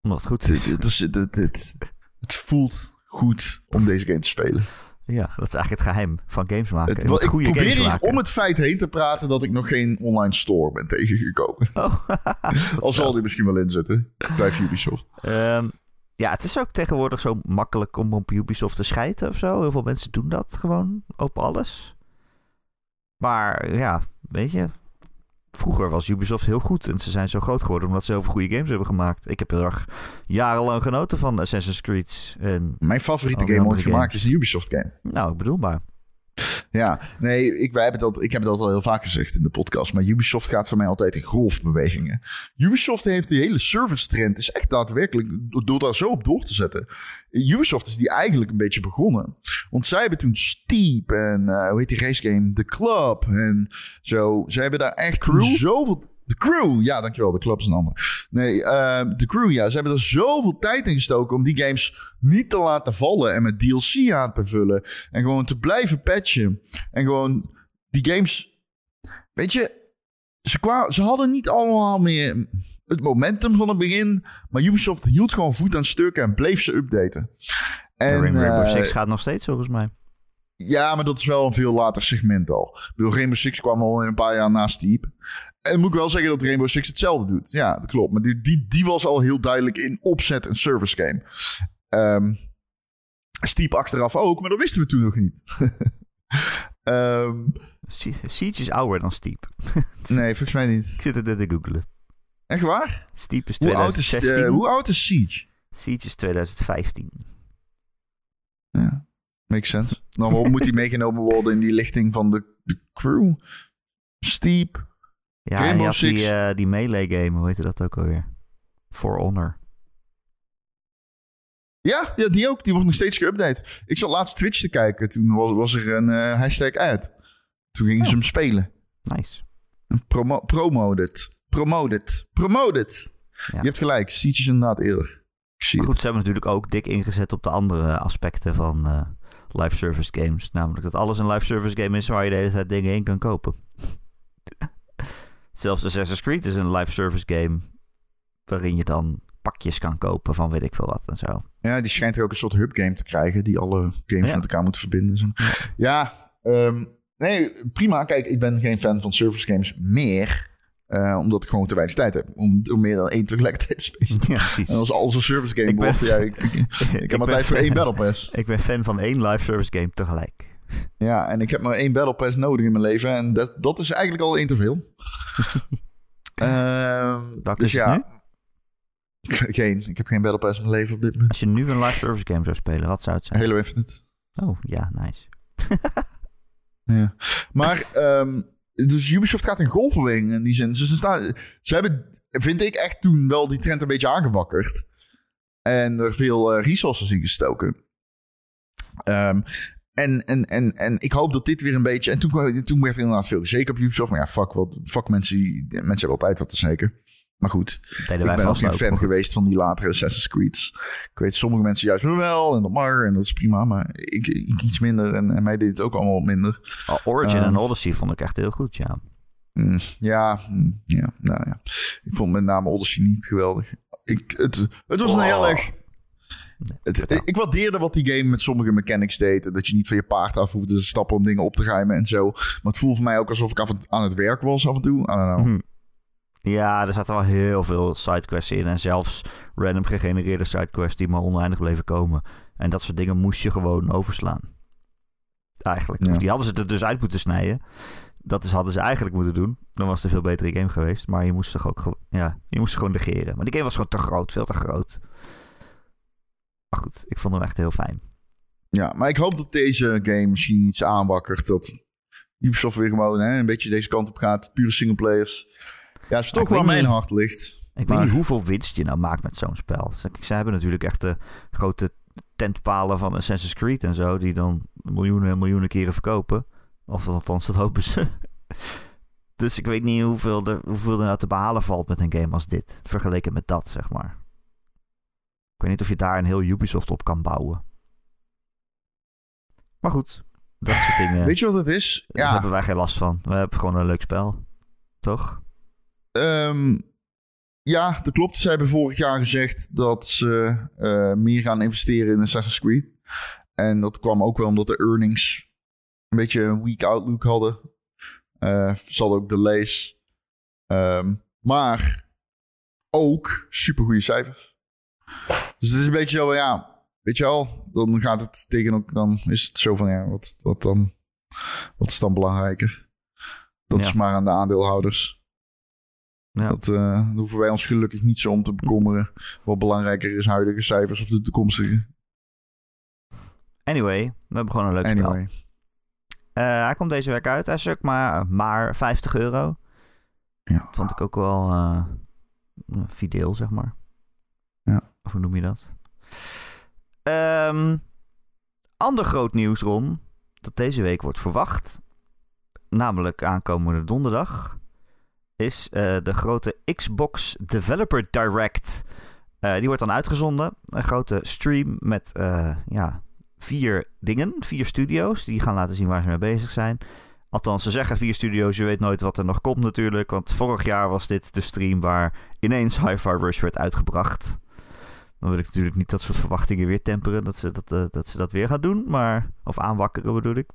Omdat het goed is- het, het, het, het voelt goed om deze game te spelen. Ja, dat is eigenlijk het geheim van games maken. Het, ik goede probeer hier om het feit heen te praten dat ik nog geen online store ben tegengekomen. Oh, Al zal die misschien wel inzetten. Blijf Ubisoft. Ehm, ja, het is ook tegenwoordig zo makkelijk om op Ubisoft te schijten of zo. Heel veel mensen doen dat gewoon op alles. Maar ja, weet je, vroeger was Ubisoft heel goed. En ze zijn zo groot geworden omdat ze heel veel goede games hebben gemaakt. Ik heb heel erg jarenlang genoten van Assassin's Creed. En, Mijn favoriete game ooit gemaakt is een Ubisoft game. nou, ik bedoel maar. Ja, nee, ik, wij hebben dat, ik heb dat al heel vaak gezegd in de podcast. Maar Ubisoft gaat voor mij altijd in golfbewegingen. Ubisoft heeft die hele service trend. is echt daadwerkelijk door, daar zo op door te zetten. Ubisoft is die eigenlijk een beetje begonnen. Want zij hebben toen Steep en eh, hoe heet die race game? The Club en zo. Zij hebben daar echt Crew? zoveel... De Crew, ja, dankjewel. De Club is een ander. Nee, eh, de Crew, ja. Ze hebben er zoveel tijd in gestoken om die games niet te laten vallen en met DLC aan te vullen. En gewoon te blijven patchen. En gewoon die games. Weet je, ze, ze hadden niet allemaal meer het momentum van het begin. Maar Ubisoft hield gewoon voet aan stukken en bleef ze updaten. En, Rainbow eh, Six gaat nog steeds volgens mij. ja, maar dat is wel een veel later segment al. Ik bedoel, Rainbow Six kwam al een paar jaar na Steep. En moet ik wel zeggen dat Rainbow Six hetzelfde doet. Ja, dat klopt. Maar die, die, die was al heel duidelijk in opzet een service game. Ehm Steep achteraf ook, maar dat wisten we toen nog niet. Ehm, Sie- Siege is ouder dan Steep. nee, volgens mij niet. Ik zit het net te googlen. Echt waar? Steep is Hoe oud is, 2016. eh, hoe oud is Siege? Siege is 2015. Ja, makes sense. Dan moet hij meegenomen worden in die lichting van de, de crew. Steep. Ja, je Rainbow had die, eh, die melee game, hoe heette dat ook alweer? For Honor. Ja, ja, die ook. Die wordt nog steeds geüpdate. Ik zat laatst Twitch te kijken. Toen was, was er een eh, hashtag ad. Toen gingen ze hem spelen. Nice. Promo promoted. Promoted. Promoted. Ja. Je hebt gelijk. Siege is inderdaad eerder. Ik zie Maar het. goed, ze hebben natuurlijk ook dik ingezet op de andere aspecten van eh, live service games. Namelijk dat alles een live service game is waar je de hele tijd dingen in kan kopen. Zelfs Assassin's Creed is een live service game waarin je dan pakjes kan kopen van weet ik veel wat en zo. Ja, die schijnt er ook een soort hub game te krijgen. Die alle games Ja. met elkaar moeten verbinden. Zo. Ja, ehm, nee, prima. Kijk, ik ben geen fan van service games meer. Eh, omdat ik gewoon te weinig tijd heb om, om meer dan één tegelijkertijd te spelen. Ja, precies. En als alles een service game Ik ben- wordt, ja, ik, ik, ik heb maar tijd voor één Battle Pass. Ik ben fan van één live service game tegelijk. Ja, en ik heb maar één Battle Pass nodig in mijn leven. En dat, dat is eigenlijk al één te veel. Ehm, Welke dus is ja. nu? Geen. Ik heb geen Battle Pass in mijn leven op dit moment. Als je nu een live service game zou spelen, wat zou het zijn? Halo Infinite. Oh, ja, nice. Ja. Maar, ehm, dus Ubisoft gaat in golfbeweging in die zin. Ze, ze, staan, ze hebben, vind ik, echt toen wel die trend een beetje aangewakkerd. En er veel eh, resources in gestoken. Ehm, en, en, en, en ik hoop dat dit weer een beetje... En toen, toen werd er inderdaad veel zeker op Ubisoft. Maar ja, fuck, wat, fuck mensen, die, mensen hebben altijd wat te zeker. Maar goed, ik ben ook geen ook. fan geweest van die latere Assassin's Creed's. Ik weet sommige mensen juist wel en dat mag en dat is prima. Maar ik, ik iets minder en, en mij deed het ook allemaal minder. Oh, Origin Ehm. en Odyssey vond ik echt heel goed, ja. Mm, ja, mm, ja, nou ja. Ik vond met name Odyssey niet geweldig. Ik, het, het was een heel Oh. Het, ik waardeerde wat die game met sommige mechanics deed. Dat je niet van je paard af hoefde te stappen om dingen op te ruimen en zo. Maar het voelde voor mij ook alsof ik af en, aan het werk was af en toe. I don't know. Mhm. Ja, er zaten wel heel veel sidequests in. En zelfs random gegenereerde sidequests die maar oneindig bleven komen. En dat soort dingen moest je gewoon overslaan. Eigenlijk. Ja. Of die hadden ze er dus uit moeten snijden. Dat is, hadden ze eigenlijk moeten doen. Dan was het een veel betere game geweest. Maar je moest toch ook ja, je moest gewoon negeren. Maar die game was gewoon te groot. Veel te groot. Maar goed, ik vond hem echt heel fijn. Ja, maar ik hoop dat deze game misschien iets aanwakkert. Dat Ubisoft weer gewoon hè, een beetje deze kant op gaat. Pure singleplayers. Ja, is toch waar mijn niet. hart ligt. Ik Maar- weet niet hoeveel winst je nou maakt met zo'n spel. Ze hebben natuurlijk echt de grote tentpalen van Assassin's Creed en zo... die dan miljoenen en miljoenen keren verkopen. Of althans, dat hopen ze. dus ik weet niet hoeveel er, hoeveel er nou te behalen valt met een game als dit. Vergeleken met dat, zeg maar. Ik weet niet of je daar een heel Ubisoft op kan bouwen. Maar goed, dat soort dingen... Weet je wat het is? Daar Ja, hebben wij geen last van. We hebben gewoon een leuk spel. Toch? ehm, ja, dat klopt. Ze hebben vorig jaar gezegd dat ze eh, meer gaan investeren in Assassin's Creed. En dat kwam ook wel omdat de earnings een beetje een weak outlook hadden. Eh ze hadden ook delays. Ehm, maar ook supergoeie cijfers. Dus het is een beetje zo, ja, weet je wel, dan gaat het tegen ook, dan is het zo van, ja, wat, wat dan, wat is dan belangrijker? Dat Ja. is maar aan de aandeelhouders. Ja. Dat eh, hoeven wij ons gelukkig niet zo om te bekommeren. Wat belangrijker is, huidige cijfers of de toekomstige. Anyway, we hebben gewoon een leuk spel. Anyway. Eh, hij komt deze week uit. Hij is maar, maar 50 euro. Ja. Dat vond ik ook wel ja, fideel, zeg maar. Ja. Hoe noem je dat? Ehm, ander groot nieuws, Ron. Dat deze week wordt verwacht. Namelijk aankomende donderdag. Is eh, de grote Xbox Developer Direct. Eh, die wordt dan uitgezonden. Een grote stream met eh, ja, vier dingen, vier studio's, die gaan laten zien waar ze mee bezig zijn. Althans, ze zeggen vier studio's, je weet nooit wat er nog komt natuurlijk. Want vorig jaar was dit de stream waar ineens Hi-Fi Rush werd uitgebracht. Dan wil ik natuurlijk niet dat soort verwachtingen weer temperen, dat ze dat, eh, dat, ze dat weer gaan doen. Maar, of aanwakkeren bedoel ik.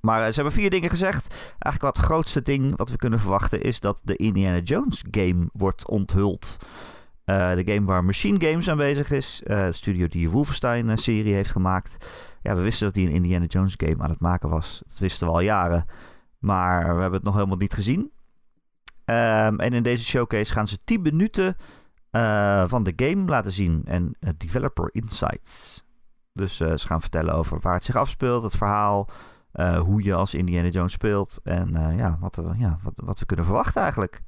Maar eh, ze hebben vier dingen gezegd. Eigenlijk wat het grootste ding wat we kunnen verwachten is dat de Indiana Jones game wordt onthuld. Eh, de game waar Machine Games aanwezig is. eh, de studio die Wolfenstein-serie heeft gemaakt. Ja, we wisten dat hij een Indiana Jones game aan het maken was. Dat wisten we al jaren. Maar we hebben het nog helemaal niet gezien. Ehm, en in deze showcase gaan ze 10 minuten eh, van de game laten zien. En eh, developer insights. Dus eh, ze gaan vertellen over waar het zich afspeelt, het verhaal. hoe je als Indiana Jones speelt. En ja, wat, we- ja wat, wat we kunnen verwachten eigenlijk.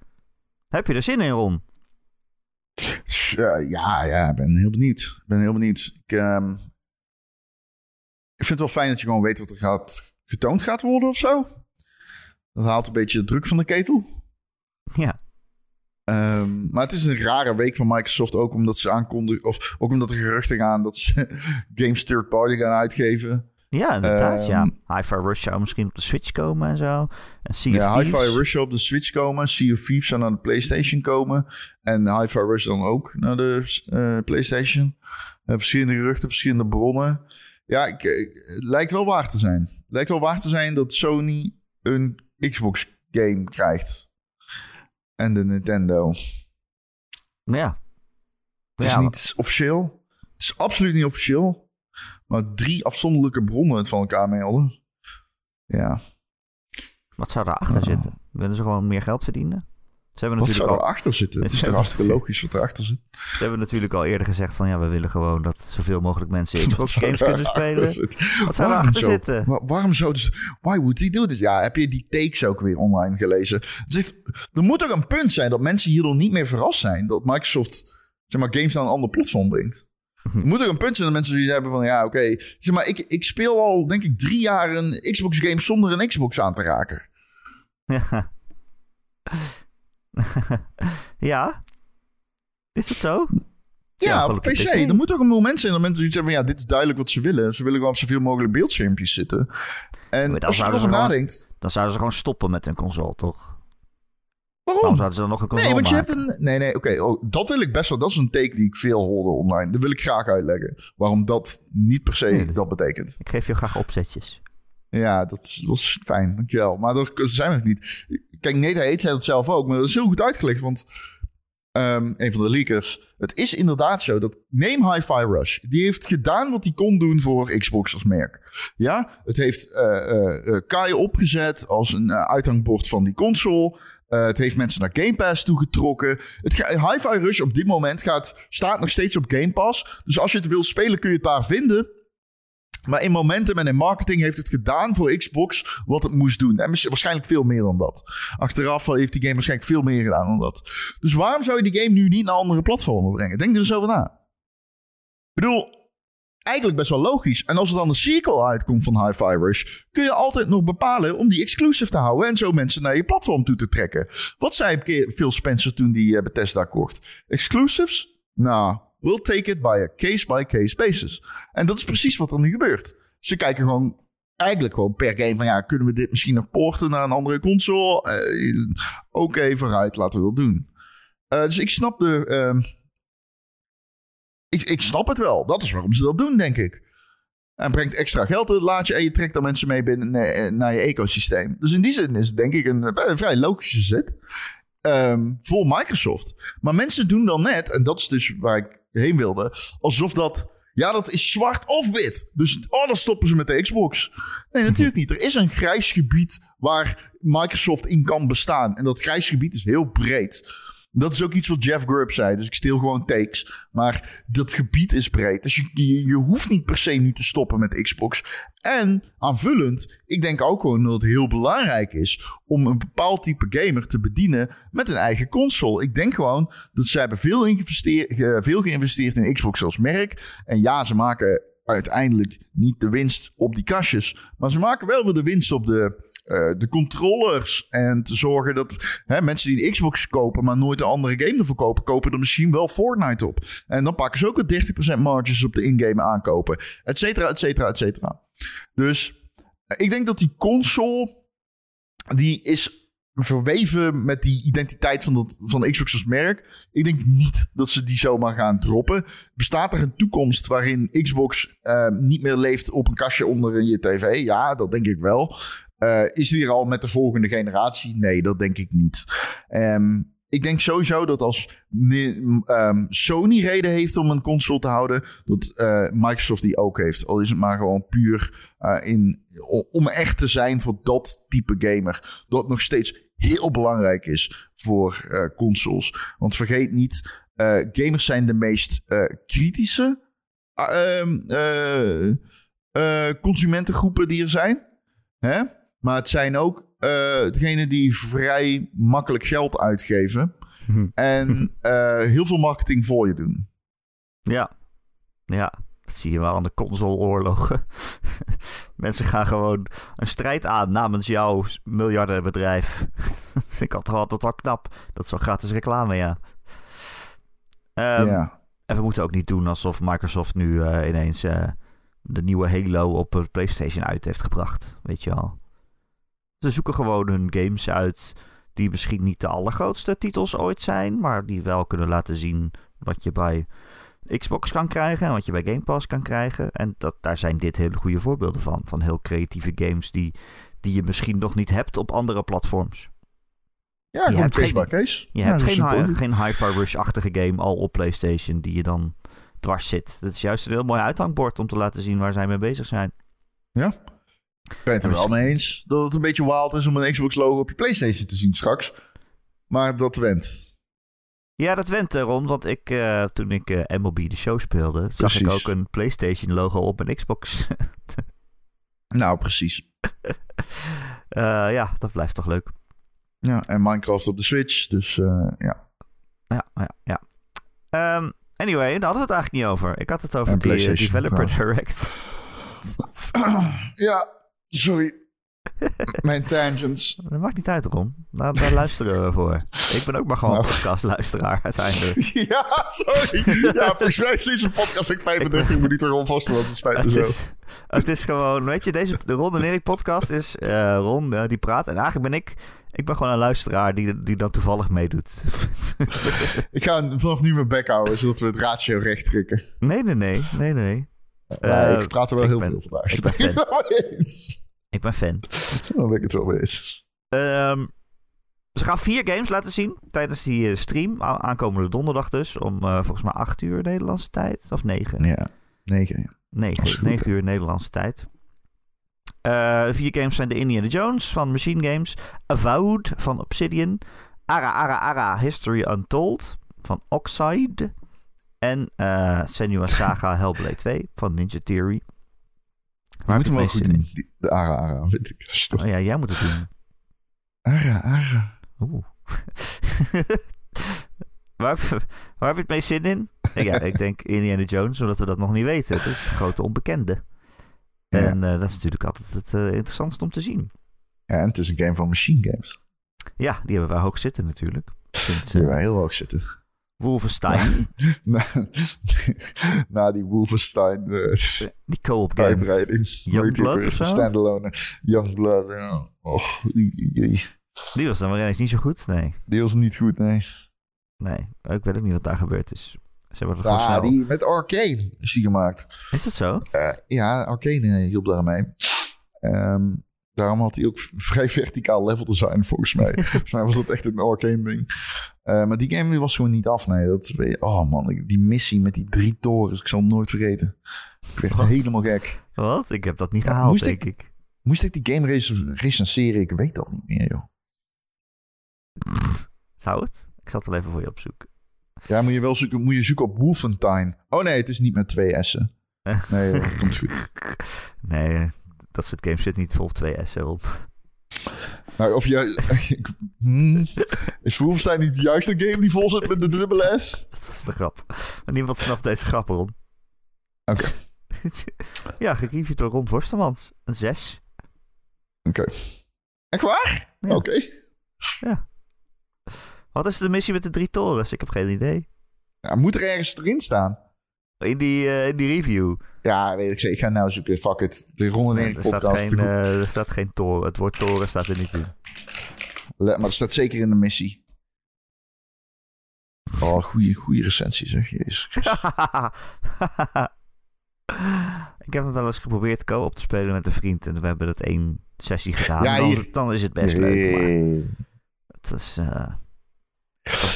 Heb je er zin in, Ron? Ja, ja, ik ben heel benieuwd. Ik ben heel benieuwd. Ik, ehm, ik vind het wel fijn dat je gewoon weet wat er gaat, getoond gaat worden of zo. Dat haalt een beetje de druk van de ketel. Ja. Ehm, maar het is een rare week van Microsoft ook omdat ze aankondigen, of ook omdat er geruchten gaan dat ze games third party gaan uitgeven. Ja, inderdaad, ja. Ehm, Hi-Fi Rush zou misschien op de Switch komen en zo. En Sea Ja. Hi-Fi Rush zou op de Switch komen. Sea of Thieves zou naar de PlayStation komen. En Hi-Fi Rush dan ook naar de eh, PlayStation. Eh, verschillende geruchten, verschillende bronnen. Ja, ik, ik- het lijkt wel waar te zijn. Het lijkt wel waar te zijn dat Sony een Xbox game krijgt. En de Nintendo. Ja. Het is Ja, niet officieel. Het is absoluut niet officieel. Maar drie afzonderlijke bronnen het van elkaar melden. Ja, Wat zou daarachter zitten? Willen ze gewoon meer geld verdienen? Ze hebben wat natuurlijk zou al, erachter zitten? Het is toch hartstikke logisch wat erachter zit. ze hebben natuurlijk al eerder gezegd van ja, we willen gewoon dat zoveel mogelijk mensen Xbox games kunnen spelen. zitten? Wat zou erachter zo? zitten? Wa- waarom zou dus... Why would he do this? Ja, heb je die takes ook weer online gelezen? Zegt, er moet toch een punt zijn dat mensen hierdoor niet meer verrast zijn. Dat Microsoft zeg maar, games naar een ander platform brengt. Er moet toch een punt zijn dat mensen zoiets hebben van... Ja, oké. Zeg maar, ik, ik speel al denk ik drie jaar een Xbox game zonder een Xbox aan te raken. Ja. ja? Is dat zo? Ja, Ja, op de PC. Er moet toch een moment zijn dat mensen hebben van... Ja, dit is duidelijk wat ze willen. Ze willen gewoon op zoveel mogelijk beeldschermpjes zitten. En dan als je erover nadenkt... Dan zouden ze gewoon stoppen met hun console, toch? Waarom? Waarom zouden ze dan nog een console Nee, want je maken? hebt een. Nee, nee, oké. oh, dat wil ik best wel. Dat is een take die ik veel hoorde online. Dat wil ik graag uitleggen. Waarom dat niet per se Nee. dat betekent. Ik geef je graag opzetjes. Ja, dat was fijn. Dankjewel. Maar dat zijn we nog niet. Kijk, Nate Heet zei dat zelf ook. Maar dat is heel goed uitgelegd. Want ehm, een van de leakers. Het is inderdaad zo dat. Neem Hi-Fi Rush. Die heeft gedaan wat hij kon doen voor Xbox als merk. Ja, het heeft eh, Kai opgezet als een uithangbord van die console. Het heeft mensen naar Game Pass toegetrokken. Het Hi-Fi Rush op dit moment gaat, staat nog steeds op Game Pass. Dus als je het wil spelen, kun je het daar vinden. Maar in momentum en in marketing heeft het gedaan voor Xbox wat het moest doen. En waarschijnlijk veel meer dan dat. Achteraf heeft die game waarschijnlijk veel meer gedaan dan dat. Dus waarom zou je die game nu niet naar andere platformen brengen? Denk er eens over na. Ik bedoel, eigenlijk best wel logisch. En als er dan een sequel uitkomt van Hi-Fi Rush, kun je altijd nog bepalen om die exclusive te houden en zo mensen naar je platform toe te trekken. Wat zei Phil Spencer toen die eh, Bethesda kocht? Exclusives? Nou, we'll take it by a case-by-case basis. En dat is precies wat er nu gebeurt. Ze kijken gewoon eigenlijk gewoon per game van ja, kunnen we dit misschien nog porten naar een andere console? Eh, Oké, vooruit, laten we dat doen. Eh, dus ik snap de. ehm, ik, ik snap het wel. Dat is waarom ze dat doen, denk ik. En brengt extra geld in het laadje en je trekt dan mensen mee binnen eh, naar je ecosysteem. Dus in die zin is het denk ik een, vrij logische zet. Ehm, voor Microsoft. Maar mensen doen dan net, en dat is dus waar ik heen wilde, alsof dat. Ja, dat is zwart of wit. Dus oh, dan stoppen ze met de Xbox. Nee, natuurlijk niet. Er is een grijs gebied waar Microsoft in kan bestaan. En dat grijs gebied is heel breed. Dat is ook iets wat Jeff Grubb zei. Dus ik steel gewoon takes. Maar dat gebied is breed. Dus je, je, hoeft niet per se nu te stoppen met Xbox. En aanvullend, ik denk ook gewoon dat het heel belangrijk is om een bepaald type gamer te bedienen met een eigen console. Ik denk gewoon dat ze hebben veel, veel geïnvesteerd in Xbox als merk. En ja, ze maken uiteindelijk niet de winst op die kastjes. Maar ze maken wel weer de winst op de, eh, de controllers. En te zorgen dat hè, mensen die een Xbox kopen, maar nooit een andere game ervoor kopen, kopen er misschien wel Fortnite op. En dan pakken ze ook een 30% marges op de in-game aankopen. Et cetera, et cetera, et cetera. Dus eh, ik denk dat die console, die is verweven met die identiteit van, dat, van Xbox als merk. Ik denk niet dat ze die zomaar gaan droppen. Bestaat er een toekomst waarin Xbox eh, niet meer leeft op een kastje onder je tv? Ja, dat denk ik wel. Eh, is die er al met de volgende generatie? Nee, dat denk ik niet. Ehm, ik denk sowieso dat als ehm, Sony reden heeft om een console te houden, dat eh, Microsoft die ook heeft. Al is het maar gewoon puur in, om echt te zijn voor dat type gamer. Dat nog steeds heel belangrijk is voor eh, consoles. Want vergeet niet, eh, gamers zijn de meest eh, kritische eh, ehm, eh, eh, consumentengroepen die er zijn. Hè? Maar het zijn ook degenen die vrij makkelijk geld uitgeven. Hm. En heel veel marketing voor je doen. Ja. Ja, dat zie je wel aan de consoleoorlogen. Mensen gaan gewoon een strijd aan namens jouw miljardenbedrijf. ik altijd, altijd wel knap. Dat is wel gratis reclame, ja. Ehm, ja. En we moeten ook niet doen alsof Microsoft nu eh, ineens eh, de nieuwe Halo op de PlayStation uit heeft gebracht. Weet je wel. Ze zoeken gewoon hun games uit die misschien niet de allergrootste titels ooit zijn, maar die wel kunnen laten zien wat je bij Xbox kan krijgen en wat je bij Game Pass kan krijgen. En dat, daar zijn dit hele goede voorbeelden van. Van heel creatieve games die, die je misschien nog niet hebt op andere platforms. Ja, gewoon hebt case geen- case. Je Ja, hebt geen, Hi-Fi Rush-achtige game al op PlayStation die je dan dwars zit. Dat is juist een heel mooi uithangbord om te laten zien waar zij mee bezig zijn. Ja. Ik ben het er wel mee eens dat het een beetje wild is om een Xbox logo op je PlayStation te zien straks. Maar dat went. Ja, dat went eh, Ron, want ik, eh, toen ik eh, MLB de show speelde, zag ik ook een PlayStation logo op mijn Xbox. Nou, precies. Ja, dat blijft toch leuk. Ja, en Minecraft op de Switch. Dus ja. Ja, ja, ja. Ehm, anyway, daar hadden we het eigenlijk niet over. Ik had het over En die PlayStation, Developer trouwens. Direct. Ja, sorry. Mijn tangents. Dat maakt niet uit, Ron. Daar, daar luisteren we voor. Ik ben ook maar gewoon Nou. podcastluisteraar uiteindelijk. ja, sorry. Ja, volgens mij is deze podcast ik 35 minuten rond vast, het spijt me zo. is, het is gewoon, weet je, deze, de Ron en Erik podcast is Ron eh, die praat. En eigenlijk ben ik, ik ben gewoon een luisteraar die, die dan toevallig meedoet. Ik ga vanaf nu mijn bek houden, zodat we het ratio recht trekken. nee, nee, nee, nee, nee. Maar Eh, ik praat er wel ik heel ben- veel vandaag. ik ben ik ben fan. Daar ben ik het wel mee eens. Ehm, ze gaan vier games laten zien tijdens die eh, stream. aankomende donderdag dus. Om eh, volgens mij 8 uur Nederlandse tijd. Of 9. Ja, negen. Ja. 9, Als het goed 9 uur Nederlandse tijd. Eh, vier games zijn de Indiana Jones van Machine Games. Avowed van Obsidian. Ara Ara Ara History Untold van Oxide. En eh Senua Saga Hellblade 2 van Ninja Theory. Waar moet hem je ook goed het doen. De Ara Ara, vind ik. In? Oh ja, jij moet het doen. Ara Ara. Oeh. waar, heb, je- waar heb je het meest zin in? Ja, ik denk Indiana Jones, omdat we dat nog niet weten. Het is een grote onbekende. Ja. En eh, dat is natuurlijk altijd het eh, interessantste om te zien. Ja, en het is een game van Machine Games. Ja, die hebben wij hoog zitten natuurlijk. Sinds Die eh, wij heel hoog zitten. Wolfenstein, na, na die Wolfenstein eh die co-op game. uitbreiding. Youngblood of zo? Standalone. Youngblood. Ja. Och. Die was dan eens niet zo goed. Nee, Die was niet goed, nee. nee. Ik weet ook niet wat daar gebeurd is. Ze hebben het snel... die met Arcane is die gemaakt. Is dat zo? Eh, ja, Arcane eh, hielp daarmee. Ehm, daarom had hij ook vrij verticaal level design, volgens mij. volgens mij was dat echt een Arcane ding. Eh, maar die game was gewoon niet af, nee. Dat, oh man, die missie met die drie torens, ik zal nooit vergeten. Ik werd Wat? helemaal gek. Wat? Ik heb dat niet Ja, gehaald, moest denk ik- ik. Moest ik die game rec- recenseren? Ik weet dat niet meer, joh. Zou het? Ik zal het wel even voor je opzoeken. Ja, moet je wel zoeken, moet je zoeken op Wolfenstein. Oh nee, het is niet met twee S'en. Nee, dat komt goed. Nee, dat soort games zit niet vol op twee S'en rond. Nou, of ik- hmm, is Wolfenstein niet de juiste game die vol zit met de dubbele S? Dat is de grap. Maar niemand snapt deze grap, Ron. Oké. ja, gereviewd door Ron Vorstemans. Een 6. Oké. Echt waar? Ja. Oké. Wat is de missie met de drie torens? Ik heb geen idee. Ja, moet er ergens erin staan? In die, eh, in die review. Ja, weet ik zeker. Ik ga nou zoeken. Fuck it. De Ron en Nee, Erik er, staat podcast. geen, eh, er staat geen toren. Het woord toren staat er niet in. Le- Maar het staat zeker in de missie. Oh, goede, goede recensie zeg. Jezus ik heb het wel eens geprobeerd co-op te spelen met een vriend. En we hebben dat één sessie gedaan. Ja, dan, hier- dan is het best leuk. Maar het is, eh,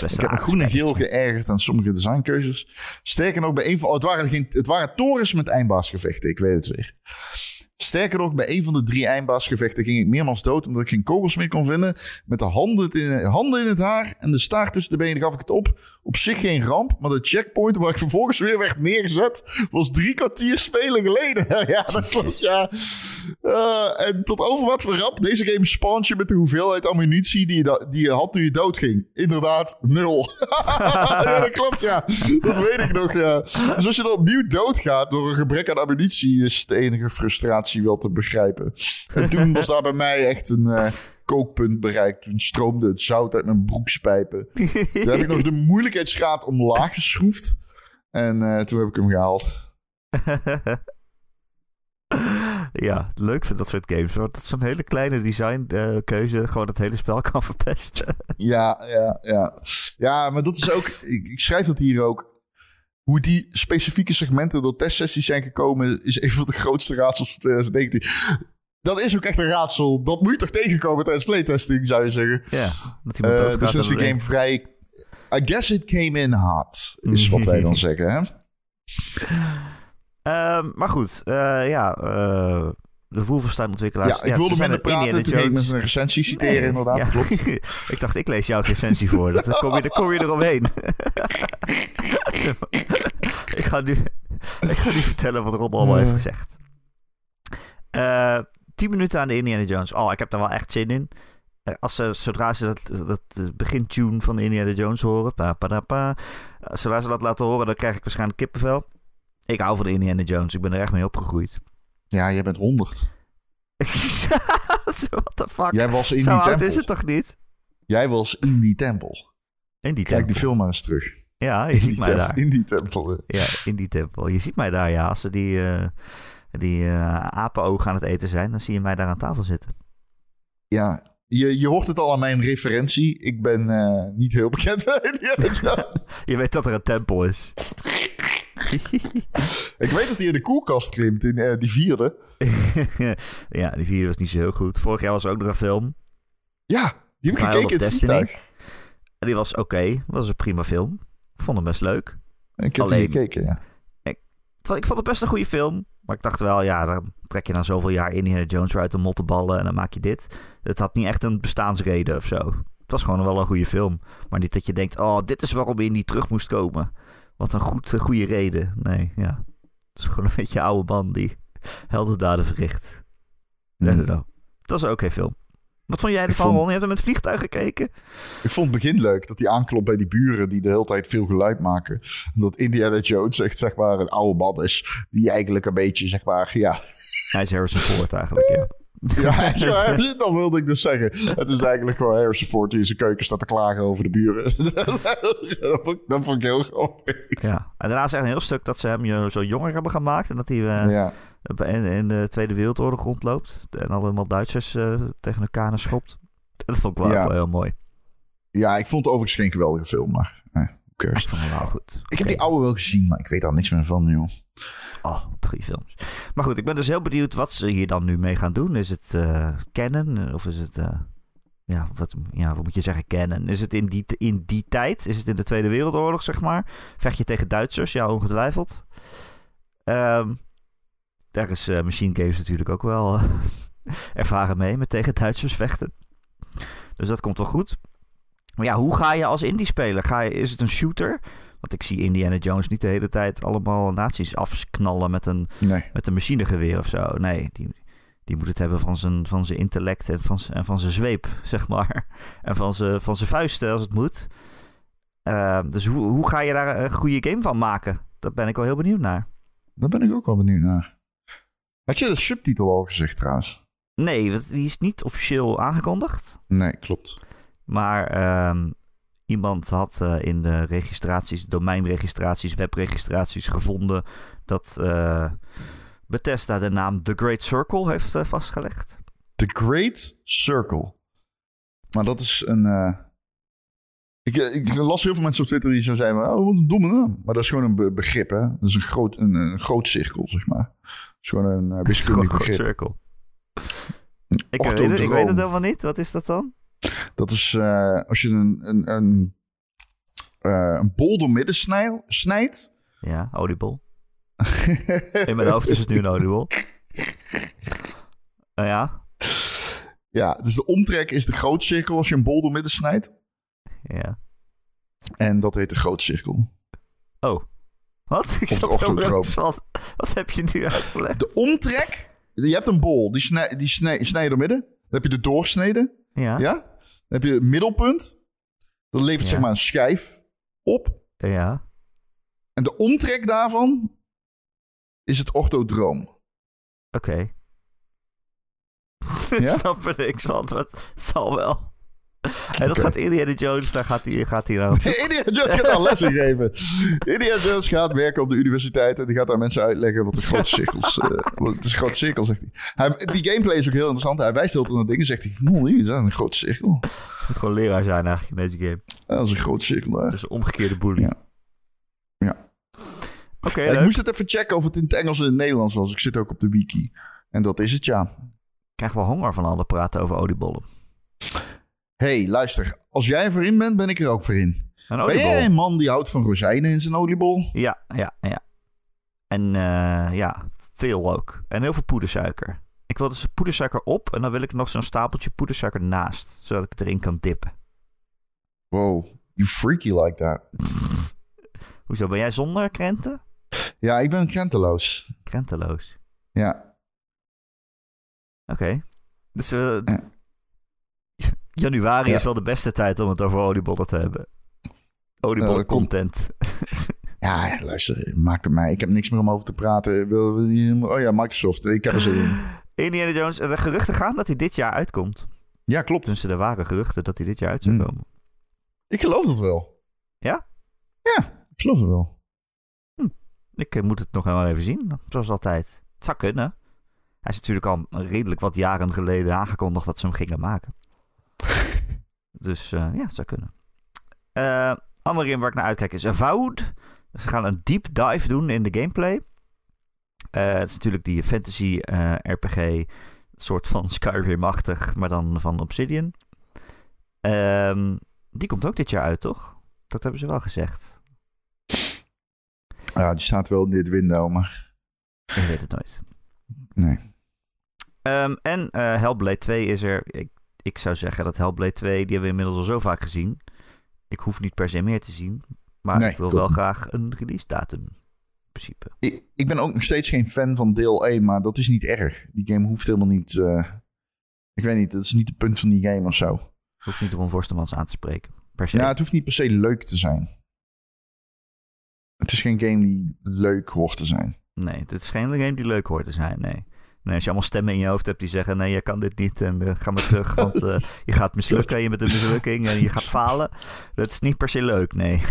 Ik heb me groen en geel geërgerd aan sommige designkeuzes. Sterker nog, bij een van... Oh, het, waren geen, het waren torens met eindbaasgevechten. Ik weet het weer. Sterker nog, bij een van de drie eindbaasgevechten ging ik meermaals dood... omdat ik geen kogels meer kon vinden. Met de handen in, handen in het haar en de staart tussen de benen gaf ik het op. Op zich geen ramp, maar de checkpoint waar ik vervolgens weer werd neergezet... was drie kwartier spelen geleden. ja, dat klopt, ja. Eh, en tot overmaat van rap, deze game spawnt je met de hoeveelheid ammunitie die je, die je had toen je doodging. Inderdaad, nul. ja, dat klopt, ja. Dat weet ik nog, ja. Dus als je dan opnieuw doodgaat door een gebrek aan ammunitie, is de enige frustratie wel te begrijpen. En toen was daar bij mij echt een eh, kookpunt bereikt. Toen stroomde het zout uit mijn broekspijpen. Toen heb ik nog de moeilijkheidsgraad omlaag geschroefd. En eh, toen heb ik hem gehaald. ja, leuk vind dat soort games. Want dat is zo'n hele kleine designkeuze gewoon het hele spel kan verpesten. Ja, ja, ja. Ja, maar dat is ook... Ik, ik schrijf dat hier ook. Hoe die specifieke segmenten door testsessies zijn gekomen... is een van de grootste raadsels van 2019. Dat is ook echt een raadsel. Dat moet je toch tegenkomen tijdens playtesting, zou je zeggen. Ja, dat iemand Eh, dus is dan game vrij... I guess it came in hot, is wat wij dan zeggen, hè? Ehm, maar goed, eh, ja, eh, de Wolfenstein-ontwikkelaars... Ja, ik wilde minder er praten, toen ging ik met een recensie citeren, Nee, inderdaad, ja. klopt. ik dacht, ik lees jouw recensie voor. Dat, dan, kom je, dan kom je eromheen. ik, ga nu, ik ga nu vertellen wat Rob allemaal heeft gezegd. Eh, tien minuten aan de Indiana Jones. Oh, ik heb daar wel echt zin in. Eh, Als ze, zodra ze dat, dat begintune van Indiana Jones horen, pa, pa, pa, eh, zodra ze dat laten horen, dan krijg ik waarschijnlijk kippenvel. Ik hou van de Indiana Jones. Ik ben er echt mee opgegroeid. Ja, jij bent 100. What the fuck? Jij was in Zo die oud tempel. is het toch niet? Jij was in die tempel. In die Kijk die film maar eens terug. Ja, je In ziet die mij tempel- daar. In die tempel. hè. Ja, in die tempel. Je ziet mij daar, ja. Als ze die, eh die eh, apenogen aan het eten zijn, dan zie je mij daar aan tafel zitten. Ja, je, je hoort het al aan mijn referentie. Ik ben eh, niet heel bekend bij. Je weet dat er een tempel is. Ik weet dat hij in de koelkast klimt, in eh, die vierde. ja, die vierde was niet zo heel goed. Vorig jaar was er ook nog een film. Ja, die heb ik gekeken in het vliegtuig. Die was oké. was een prima film. Ik vond hem best leuk. Ik heb Alleen- die gekeken, ja. Terwijl Ik vond het best een goede film. Maar ik dacht wel, ja, dan trek je na zoveel jaar Indiana Jones uit de mottenballen en dan maak je dit. Het had niet echt een bestaansreden of zo. Het was gewoon wel een goede film. Maar niet dat je denkt, oh, dit is waarom je niet terug moest komen. Wat een goed, een goede reden. Nee, ja. Het is gewoon een beetje een oude man die heldendaden verricht. Know. Het was een oké film. Wat vond jij ervan, vond- Ron? Je hebt hem met het vliegtuig gekeken? Ik vond het begin leuk dat hij aanklopt bij die buren die de hele tijd veel geluid maken. En dat Indiana Jones echt zeg maar een oude man is. Die eigenlijk een beetje zeg maar, ja. Hij is Harrison Ford eigenlijk, ja. Ja, ja, dat wilde ik dus zeggen. Het is eigenlijk gewoon Harrison Ford die in zijn keuken staat te klagen over de buren. dat, vond, ik- dat vond ik heel grappig. ja. En daarna is er een heel stuk dat ze hem zo jonger hebben gemaakt. En dat hij eh, Ja. In, in de Tweede Wereldoorlog rondloopt. En allemaal Duitsers eh, tegen elkaar schopt. Dat vond ik wel, Ja. wel heel mooi. ja, ik vond het overigens geen geweldige film, maar eh. Ik vond wel goed. Ik heb die oude wel gezien, maar ik weet daar niks meer van, joh. Oh, drie films. Maar goed, ik ben dus heel benieuwd wat ze hier dan nu mee gaan doen. Is het eh canon? Of is het... eh, ja, wat, ja, wat moet je zeggen, canon? Is het in die, in die tijd? Is het in de Tweede Wereldoorlog, zeg maar? Vecht je tegen Duitsers? Ja, ongetwijfeld. Ehm, daar is eh, Machine Games natuurlijk ook wel eh, ervaren mee met tegen Duitsers vechten. Dus dat komt wel goed. Maar ja, hoe ga je als indie spelen? Ga je, is het een shooter? Want ik zie Indiana Jones niet de hele tijd allemaal nazi's afknallen met een, Nee. met een machinegeweer of zo. Nee, die, die moet het hebben van zijn, van zijn intellect en van, zijn- en van zijn zweep, zeg maar. En van zijn, van zijn vuisten als het moet. Eh, dus hoe, hoe ga je daar een goede game van maken? Daar ben ik wel heel benieuwd naar. Daar ben ik ook wel benieuwd naar. Had je de subtitel al gezegd trouwens? Nee, die is niet officieel aangekondigd. Nee, klopt. Maar ehm, iemand had eh, in de registraties, domeinregistraties, webregistraties gevonden dat eh, Bethesda de naam The Great Circle heeft eh, vastgelegd. The Great Circle. Maar dat is een... Ik, ik las heel veel mensen op Twitter die zo zeiden... Oh, wat een domme naam. Maar dat is gewoon een be- begrip, hè. Dat is een groot, een, een groot cirkel, zeg maar. Is gewoon een eh, wiskundig begrip. Circle. Ik weet, het, ik weet het helemaal niet. Wat is dat dan? Dat is eh, als je een, een, een, eh, een bol door midden snij- snijdt. Ja, audible. In mijn hoofd is het nu een audible. Uh, ja, ja, dus de omtrek is de grootcirkel als je een bol door midden snijdt. ja. En dat heet de grootcirkel. Oh. Wat? Ik de helemaal van. Wat heb je nu uitgelegd? De omtrek, je hebt een bol, die, snij, die snij, snij je door midden. Dan heb je de doorsnede, Ja. ja. Dan heb je het middelpunt. Dat levert Ja. zeg maar een schijf op. Ja. En de omtrek daarvan is het orthodroom. Oké. Ik Ja? snap er niks van. Het zal wel. En dat gaat Indiana Jones, daar gaat hij, gaat nou. Indiana Jones gaat daar lessen geven. Indiana Jones gaat werken op de universiteit en die gaat daar mensen uitleggen wat de grote cirkels... eh wat het is een grote cirkel, zegt hij. hij. Die gameplay is ook heel interessant. Hij wijst heel veel naar dingen zegt hij... Nou, hier is dat een grote cirkel. moet gewoon leraar zijn eigenlijk in deze game. Dat is een grote cirkel daar. Dat is een omgekeerde bully. Ja. Ja. Oké, Ja, ik moest het even checken of het in het Engels en in het Nederlands was. Ik zit ook op de wiki. En dat is het, ja. krijg wel honger van al het praten over oliebollen. Hey, luister. Als jij voor in bent, ben ik er ook voor in. Een Ben jij een man die houdt van rozijnen in zijn oliebol? Ja, ja, ja. En eh, ja, veel ook. En heel veel poedersuiker. Ik wil dus poedersuiker op en dan wil ik nog zo'n stapeltje poedersuiker naast. Zodat ik het erin kan dippen. Wow, you freaky like that. Hoezo, ben jij zonder krenten? Ja, ik ben krenteloos. Krenteloos. Ja, Oké. Dus eh, Ja. Januari Ja. is wel de beste tijd om het over oliebollen te hebben. Oliebollen content. ja luister, maakt het mij. Ik heb niks meer om over te praten. Oh ja, Microsoft. Ik heb er zin in. Indiana Jones, de geruchten gaan dat hij dit jaar uitkomt. Ja, klopt. Dus er waren geruchten dat hij dit jaar uit zou Hmm. komen. Ik geloof dat wel. Ja? Ja, ik geloof het wel. Ik eh, moet het nog wel even zien, zoals altijd. Het zou kunnen. Hij is natuurlijk al redelijk wat jaren geleden aangekondigd dat ze hem gingen maken. dus eh, ja, het zou kunnen. Eh andere game waar ik naar uitkijk is Avowed. Ze gaan een deep dive doen in de gameplay. Eh, het is natuurlijk die fantasy eh, RPG, soort van Skyrim-achtig, maar dan van Obsidian. Ehm, die komt ook dit jaar uit, toch? Dat hebben ze wel gezegd. Ja, die staat wel in dit window, maar... Ik weet het nooit. Nee. Ehm, en eh, Hellblade 2 is er. Ik, ik zou zeggen dat Hellblade 2, die hebben we inmiddels al zo vaak gezien. Ik hoef niet per se meer te zien. Maar Nee, ik wil wel niet. graag een release datum. In principe. Ik, ik ben ook nog steeds geen fan van deel 1, maar dat is niet erg. Die game hoeft helemaal niet... eh, ik weet niet, dat is niet het punt van die game of zo. Hoeft niet Ron Forstemans aan te spreken. Per se. Ja, het hoeft niet per se leuk te zijn. Het is geen game die leuk hoort te zijn. Nee, het is geen game die leuk hoort te zijn. Nee. Nee. Als je allemaal stemmen in je hoofd hebt die zeggen: nee, je kan dit niet. En eh, ga maar terug. Want eh, je gaat mislukken. Je bent een mislukking. En je gaat falen. Dat is niet per se leuk. Nee.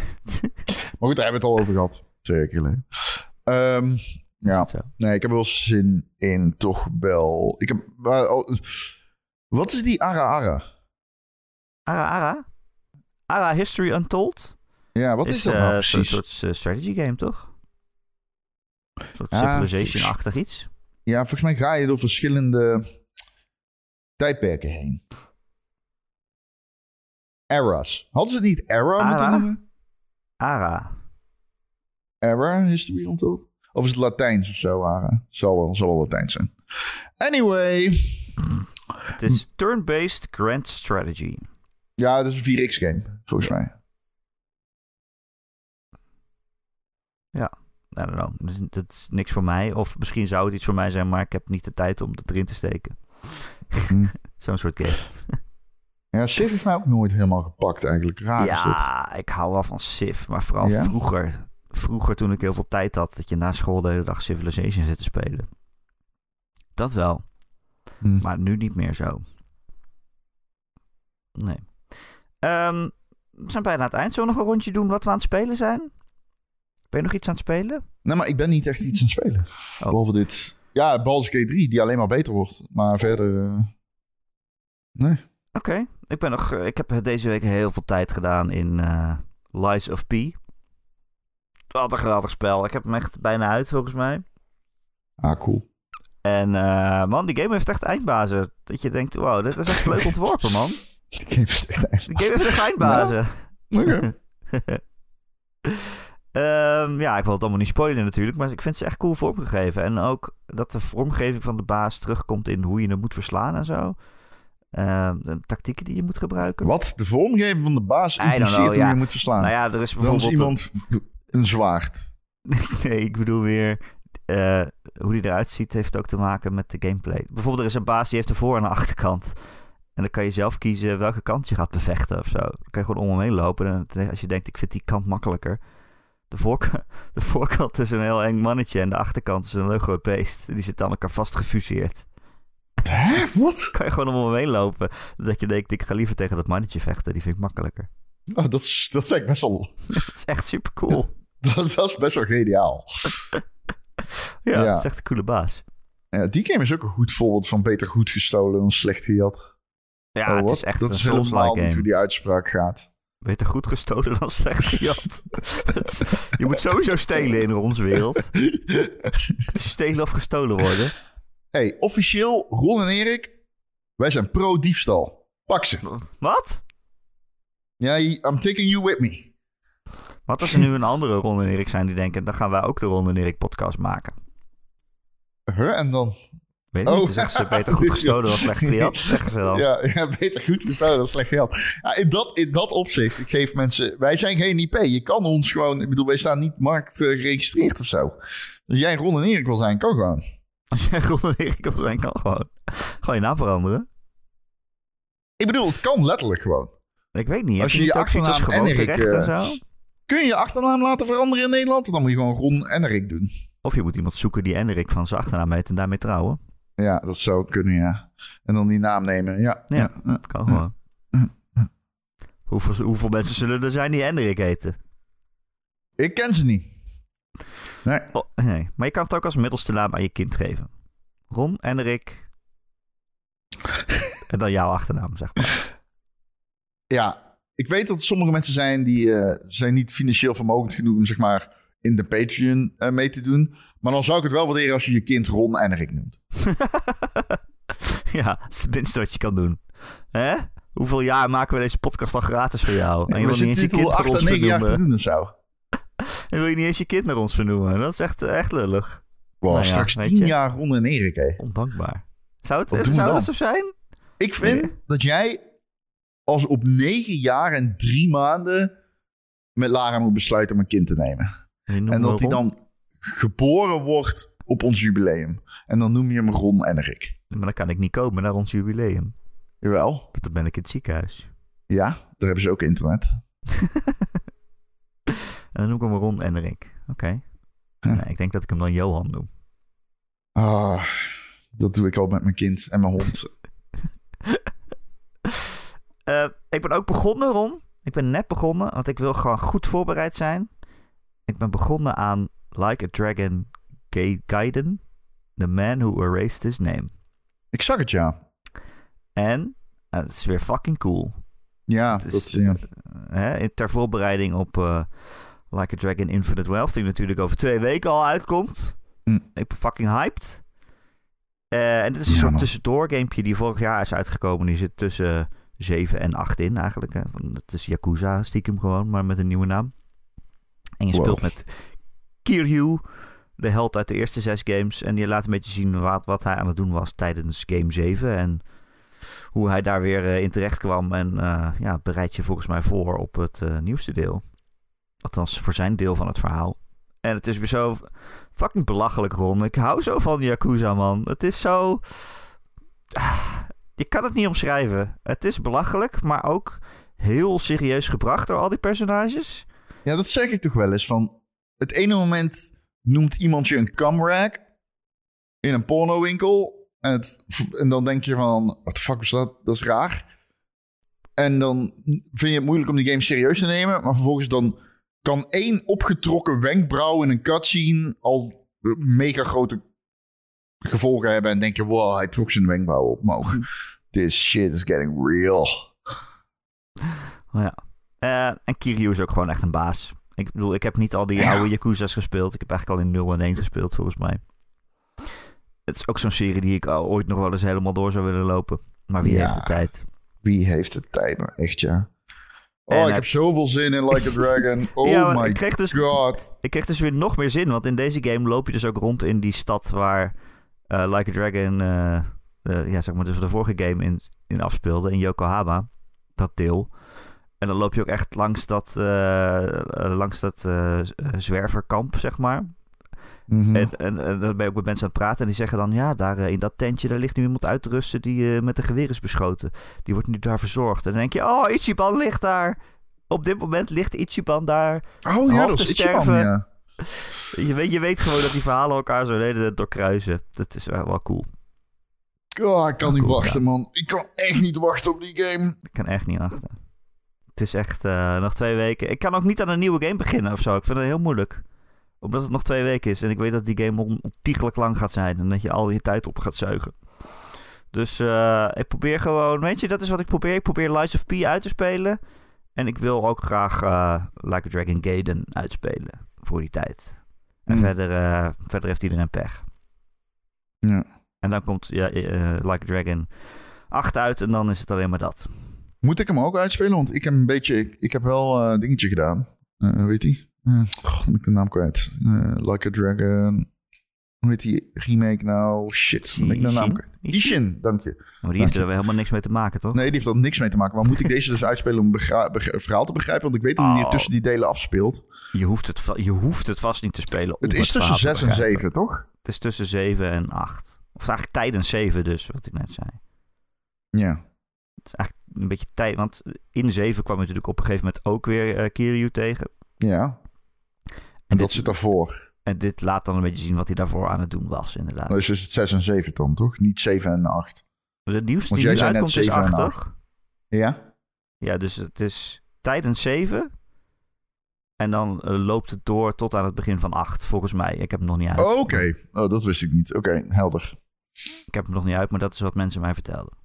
Maar goed, daar hebben we het al over gehad. Zeker. Ehm ja, nee, ik heb wel zin in, toch wel. Ik heb... oh, wat is die Ara Ara? Ara Ara? Ara History Untold? Ja, wat is, dat eh, nou Een precies? soort eh, strategy game, toch? Een soort Civilization-achtig iets. Ja, volgens mij ga je door verschillende tijdperken heen. Eras. Hadden ze het niet Era Ara? moeten noemen? Ara. Era, History Untold? Of is het Latijns of zo, Ara? Zal wel, zal wel Latijns zijn. Anyway. Het is turn-based grand strategy. Ja, dat is een 4X game, volgens mij. I don't know. Dus Dat is niks voor mij. Of misschien zou het iets voor mij zijn, maar ik heb niet de tijd om het erin te steken. Hm. Zo'n soort game. Ja, Civ heeft mij ook nooit helemaal gepakt eigenlijk. Raar is dit. ja, ik hou wel van Civ. Maar vooral Ja? vroeger. Vroeger toen ik heel veel tijd had, dat je na school de hele dag Civilization zit te spelen. Dat wel. Hm. Maar nu niet meer zo. Nee. Ehm, we zijn bijna aan het eind. Zullen we nog een rondje doen wat we aan het spelen zijn? Ben je nog iets aan het spelen? Nee, maar ik ben niet echt iets aan het spelen. Oh. Behalve dit. Ja, Baldur's Gate 3, die alleen maar beter wordt. Maar verder... eh, Nee. Oké. Ik ben nog. eh, Ik heb deze week heel veel tijd gedaan in eh, Lies of P. Wat een geweldig spel. Ik heb hem echt bijna uit volgens mij. Ah, cool. En man, die game heeft echt eindbazen. Dat je denkt, wow, dit is echt leuk ontworpen, man. Die game is echt Die game heeft echt eindbazen. Oké. Ehm, ja, ik wil het allemaal niet spoilen natuurlijk, maar ik vind ze echt cool vormgegeven. En ook dat de vormgeving van de baas terugkomt in hoe je hem moet verslaan en zo. Ehm, de tactieken die je moet gebruiken. Wat? De vormgeving van de baas impliceert know, hoe ja. je moet verslaan. Nou ja, er is Dan bijvoorbeeld... is iemand een zwaard. Nee, ik bedoel weer... eh, hoe die eruit ziet heeft ook te maken met de gameplay. Bijvoorbeeld er is een baas die heeft een voor- en een achterkant. En dan kan je zelf kiezen welke kant je gaat bevechten of zo. Dan kan je gewoon om hem heen lopen. En dan- als je denkt, ik vind die kant makkelijker. De, voork- de voorkant is een heel eng mannetje en de achterkant is een heel groot beest. Die zit aan elkaar vast gefuseerd. Hè? Wat? kan je gewoon om hem heen lopen. Dat je denkt, ik ga liever tegen dat mannetje vechten. Die vind ik makkelijker. Oh, dat, is, dat is eigenlijk best wel... Het is echt super cool. Dat, dat is best wel geniaal. Ja, Ja. het is echt een coole baas. Ja, die game is ook een goed voorbeeld van beter goed gestolen dan slecht gejat. Ja, Oh, het is echt dat een is helemaal niet hoe game. die uitspraak gaat. Beter goed gestolen dan slecht gejat. Je moet sowieso stelen in onze wereld. Het is stelen of gestolen worden. hey, officieel, Ron en Erik, Wij zijn pro-diefstal. Pak ze. Wat? Ja, I'm taking you with me. Wat als er nu een andere Ron en Erik zijn die denken... dan gaan wij ook de Ron en Erik podcast maken. Huh? En dan? Weet Oh. niet, dan zeggen ze beter goed gestolen dan slecht gejat, zeggen ze dan. Ja, ja, beter goed gestolen dan slecht geld. Ja, in, dat, in dat opzicht, ik geef mensen... Wij zijn geen IP. Je kan ons gewoon... Ik bedoel, wij staan niet markt geregistreerd of zo. Dus jij Ron en Erik wil zijn, kan gewoon. Als jij Ron en Erik wil zijn, kan gewoon. Gewoon je naam veranderen. Ik bedoel, het kan letterlijk gewoon. Ik weet niet. Als je je als achternaam en Erik, en eh, zo? Kun je je achternaam laten veranderen in Nederland? Dan moet je gewoon Ron en Erik doen. Of je moet iemand zoeken die Enrik van zijn achternaam heet en daarmee trouwen. Ja, dat zou kunnen, ja. En dan die naam nemen, ja. Ja. ja. Kan gewoon. Hoeveel, hoeveel mensen zullen er zijn die Enrik heten? Ik ken ze niet. Nee. Oh, nee, maar je kan het ook als middelste naam aan je kind geven. Ron, Enrik. en dan jouw achternaam, zeg maar. Ja, ik weet dat er sommige mensen zijn die eh, zijn niet financieel vermogend genoeg om zeg maar in de Patreon eh, mee te doen. Maar dan zou ik het wel waarderen als je je kind Ron en Erik noemt. ja, dat is het minste wat je kan doen. Hè? Hoeveel jaar maken we deze podcast al gratis voor jou? En je wil niet eens je kind naar ons vernoemen. doen of zo. En wil je niet eens je kind naar ons vernoemen? Dat is echt, echt lullig. Wow, Nou ja, straks weet tien je. jaar Ron en Erik, hè. Ondankbaar. Zou het, Wat eh, zou dan? dat zo zijn? Ik vind Nee. dat jij als op negen jaar en drie maanden met Lara moet besluiten om een kind te nemen. En dat hij dan geboren wordt op ons jubileum. En dan noem je hem Ron en Erik. Maar dan kan ik niet komen naar ons jubileum. Jawel. Want dan ben ik in het ziekenhuis. Ja, daar hebben ze ook internet. En dan noem ik hem Ron en Rick. Oké. Nee, ik denk dat ik hem dan Johan noem. Ah, dat doe ik al met mijn kind en mijn hond. Eh, ik ben ook begonnen, Ron. Ik ben net begonnen, want ik wil gewoon goed voorbereid zijn. Ik ben begonnen aan Like a Dragon Ga- Gaiden. The Man Who Erased His Name. Ik zag het, ja. En eh, het is weer fucking cool. Ja, Het is- dat, ja. Hè, in- ter voorbereiding op eh, Like a Dragon Infinite Wealth, die natuurlijk over twee weken al uitkomt. Hm. Ik ben fucking hyped. Eh, en dit is een Ja, soort tussendoor gamepje die vorig jaar is uitgekomen. Die zit tussen 7 en 8 in eigenlijk. Hè. Het is Yakuza stiekem gewoon, maar met een nieuwe naam. En je Wow. speelt met Kiryu, de held uit de eerste zes games. En je laat een beetje zien wat, wat hij aan het doen was tijdens game 7. En hoe hij daar weer eh, in terecht kwam. En eh, ja, het bereidt je volgens mij voor op het eh, nieuwste deel. Althans, voor zijn deel van het verhaal. En het is weer zo fucking belachelijk, Ron. Ik hou zo van Yakuza, man. Het is zo... Ah, Je kan het niet omschrijven. Het is belachelijk, maar ook heel serieus gebracht door al die personages. Ja, dat zeg ik toch wel eens. Van het ene moment noemt iemand je een camrack in een pornowinkel. En, het, en dan denk je van, wat de fuck is dat? Dat is raar. En dan vind je het moeilijk om die game serieus te nemen. Maar vervolgens dan kan één opgetrokken wenkbrauw in een cutscene al mega grote gevolgen hebben. En denk je, wow, hij trok zijn wenkbrauw omhoog. This shit is getting real. Oh ja. Eh, en Kiryu is ook gewoon echt een baas. Ik bedoel, ik heb niet al die Ja. oude Yakuza's gespeeld. Ik heb eigenlijk al in 0 en 1 gespeeld, volgens mij. Het is ook zo'n serie die ik ooit nog wel eens helemaal door zou willen lopen. Maar wie Ja. heeft de tijd? Wie heeft de tijd nou? Echt, ja. Oh, En ik heb zoveel zin in Like a Dragon. Oh Ja, maar my ik kreeg dus god. Ik kreeg dus weer nog meer zin, want in deze game loop je dus ook rond in die stad waar eh, Like a Dragon, eh, ja, zeg maar, dus de vorige game in, in afspeelde, in Yokohama, dat deel. En dan loop je ook echt langs dat, eh, eh, langs dat eh, zwerverkamp, zeg maar. Mhm. En, en, en dan ben je ook met mensen aan het praten en die zeggen dan, ja, daar in dat tentje, daar ligt nu iemand uit te rusten die eh, met een geweer is beschoten. Die wordt nu daar verzorgd. En dan denk je, oh, Ichiban ligt daar. Op dit moment ligt Ichiban daar oh ja, dat is Ichiban, ja. je weet, je weet gewoon dat die verhalen elkaar zo tijd doorkruisen. Dat is wel, wel cool. Oh, ik kan niet Cool, wachten, man. Ik kan echt niet wachten op die game. Ik kan echt niet wachten. Het is echt eh, nog twee weken. Ik kan ook niet aan een nieuwe game beginnen of zo. Ik vind het heel moeilijk. Omdat het nog twee weken is. En ik weet dat die game on- ontiegelijk lang gaat zijn. En dat je al je tijd op gaat zuigen. Dus eh, ik probeer gewoon... Weet je, dat is wat ik probeer. Ik probeer Lies of P uit te spelen. En ik wil ook graag eh, Like a Dragon Gaiden uitspelen. Voor die tijd. En Hmm. verder, verder heeft iedereen pech. Ja. En dan komt ja, Like a Dragon 8 uit en dan is het alleen maar dat. Moet ik hem ook uitspelen? Want ik heb een beetje... Ik, ik heb wel een dingetje gedaan. Eh, hoe heet die? Uh, God, ben ik de naam kwijt. Eh, like a Dragon. Hoe heet die remake nou? Shit, ben ik de naam kwijt. Ishin? Dank je. Maar die heeft er helemaal niks mee te maken, toch? Nee, die heeft er niks mee te maken. Maar moet ik deze dus uitspelen om beg- verhaal te begrijpen? Want ik weet hij Oh. tussen die delen afspeelt. Je, hoeft het, je hoeft het vast niet te spelen. Het is tussen te 6 en begrijpen. 7, toch? Het is tussen 7 en 8. Of eigenlijk tijdens 7 dus, wat ik net zei. Ja. Het is eigenlijk een beetje tijd, want in 7 kwam je natuurlijk op een gegeven moment ook weer eh Kiryu tegen. Ja. En En dat dit, zit daarvoor. en dit laat dan een beetje zien wat hij daarvoor aan het doen was, inderdaad. Dus is het 6 en 7 dan, toch? Niet 7 en 8. De nieuwste Want die nu uitkomt is 7 en 8, 8. toch? Ja? Ja, dus het is tijdens 7. En dan eh, loopt het door tot aan het begin van 8, volgens mij. Ik heb hem nog niet uit. Oh, Oké. Oh, dat wist ik niet. Oké, helder. Ik heb hem nog niet uit, maar dat is wat mensen mij vertelden.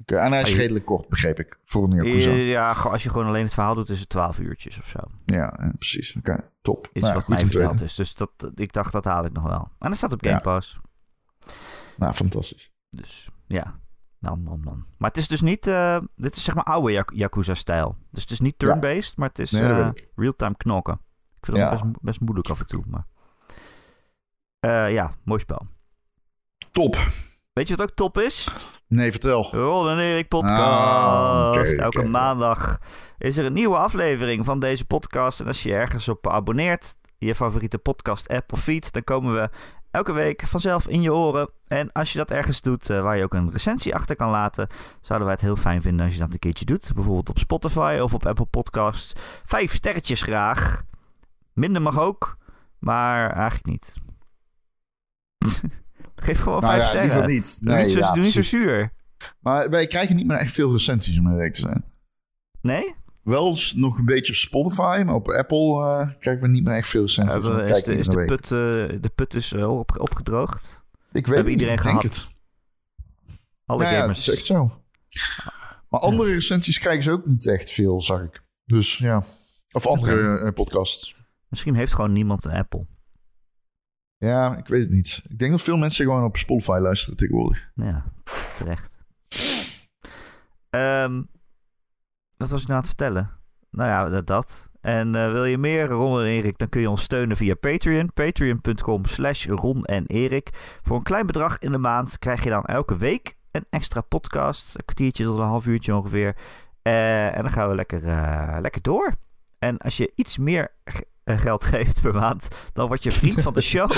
Oké, En hij is Ah, redelijk kort, begreep ik. Voor een Yakuza. Ja, als je gewoon alleen het verhaal doet, is het 12 uurtjes of zo. Ja, ja, precies. Oké, top. Is Nou wat goed mij verteld is. Dus dat, ik dacht, dat haal ik nog wel. En dat staat op Game Ja. Pass. Nou, fantastisch. Dus ja, man, man, man. Maar het is dus niet... eh, dit is zeg maar oude Yakuza-stijl. Dus het is niet turn-based, maar het is Nee, eh, real-time knokken. Ik vind dat best moeilijk af en toe, maar... Eh, ja, mooi spel. Top. Weet je wat ook top is? Nee, vertel. Ron en Erik podcast. Ah, oké, Elke maandag is er een nieuwe aflevering van deze podcast. En als je je ergens op abonneert, je favoriete podcast app of feed, dan komen we elke week vanzelf in je oren. En als je dat ergens doet eh, waar je ook een recensie achter kan laten, zouden wij het heel fijn vinden als je dat een keertje doet. Bijvoorbeeld op Spotify of op Apple Podcasts. Vijf sterretjes graag. Minder mag ook, maar eigenlijk niet. Geef gewoon Nou vijf ja, sterren. liever niet. Doe niet zo, ja, doe niet zo zuur. Maar wij krijgen niet meer echt veel recensies om eerlijk te zijn. Nee? Wel nog een beetje op Spotify, maar op Apple eh, krijgen we niet meer echt veel recensies. We is de, is iedere de, put, eh, de put is eh, op, opgedroogd? Ik weet het iedereen niet, ik denk het. Alle Nou ja, het gamers. is echt zo. Maar andere recensies krijgen ze ook niet echt veel, zag ik. Dus ja. Of andere eh, podcasts. Misschien heeft gewoon niemand een Apple. Ja, ik weet het niet. Ik denk dat veel mensen gewoon op Spotify luisteren tegenwoordig. Ja, terecht. Ehm, wat was ik nou aan het vertellen? Nou ja, dat. dat. En eh, wil je meer Ron en Erik, dan kun je ons steunen via Patreon. Patreon.com slash Ron en Erik. Voor een klein bedrag in de maand krijg je dan elke week een extra podcast. Een kwartiertje tot een half uurtje ongeveer. Eh, en dan gaan we lekker, eh, lekker door. En als je iets meer geld geeft per maand, dan word je vriend van de show.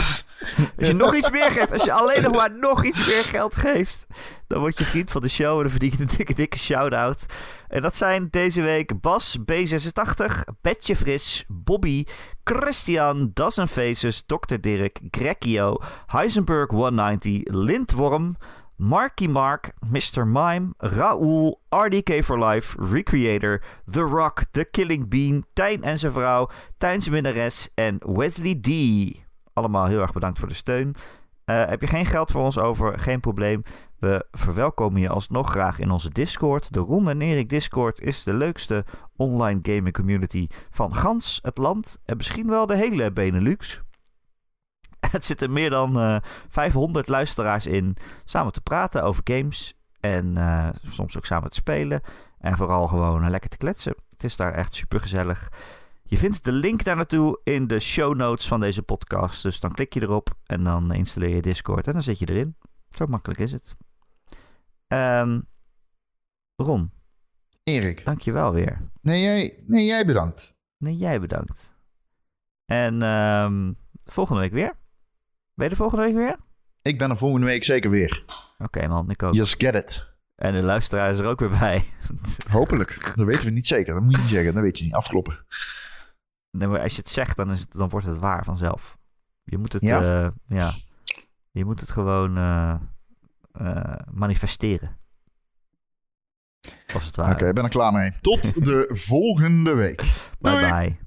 Als je nog iets meer geeft, als je alleen nog maar nog iets meer geld geeft, dan word je vriend van de show en dan verdien je een dikke, dikke shout-out. En dat zijn deze week Bas B86, Betje Fris, Bobby, Christian, Dozen Faces, Dr. Dirk, Grekio, Heisenberg 190, Lindworm, Marky Mark, Mr. Mime, Raoul, RDK for Life, Recreator, The Rock, The Killing Bean, Tijn en zijn vrouw, Tijn's minnares en Wesley D. Allemaal heel erg bedankt voor de steun. Eh, heb je geen geld voor ons over? Geen probleem. We verwelkomen je alsnog graag in onze Discord. De Ron en Erik Discord is de leukste online gaming community van gans het land en misschien wel de hele Benelux. Het zitten meer dan eh 500 luisteraars in samen te praten over games en eh, soms ook samen te spelen en vooral gewoon eh, lekker te kletsen. Het is daar echt super gezellig. Je vindt de link daar naartoe in de show notes van deze podcast. Dus dan klik je erop en dan installeer je Discord en dan zit je erin. Zo makkelijk is het. Ehm Ron, Erik. dankjewel weer. Nee, jij, nee, jij bedankt. Nee, jij bedankt. En ehm, volgende week weer? Ben je er volgende week weer? Ik ben er volgende week zeker weer. Oké man, ik ook. Just get it. En de luisteraar is er ook weer bij. Hopelijk. Dat weten we niet zeker. Dat moet je niet zeggen. Dat weet je niet. Afkloppen. Nee, maar als je het zegt, dan, is het, dan wordt het waar vanzelf. Je moet het, Ja? ja. ja. Je moet het gewoon eh, eh, manifesteren. Als het Oké, ware. ik ben er klaar mee. Tot de volgende week. Bye bye.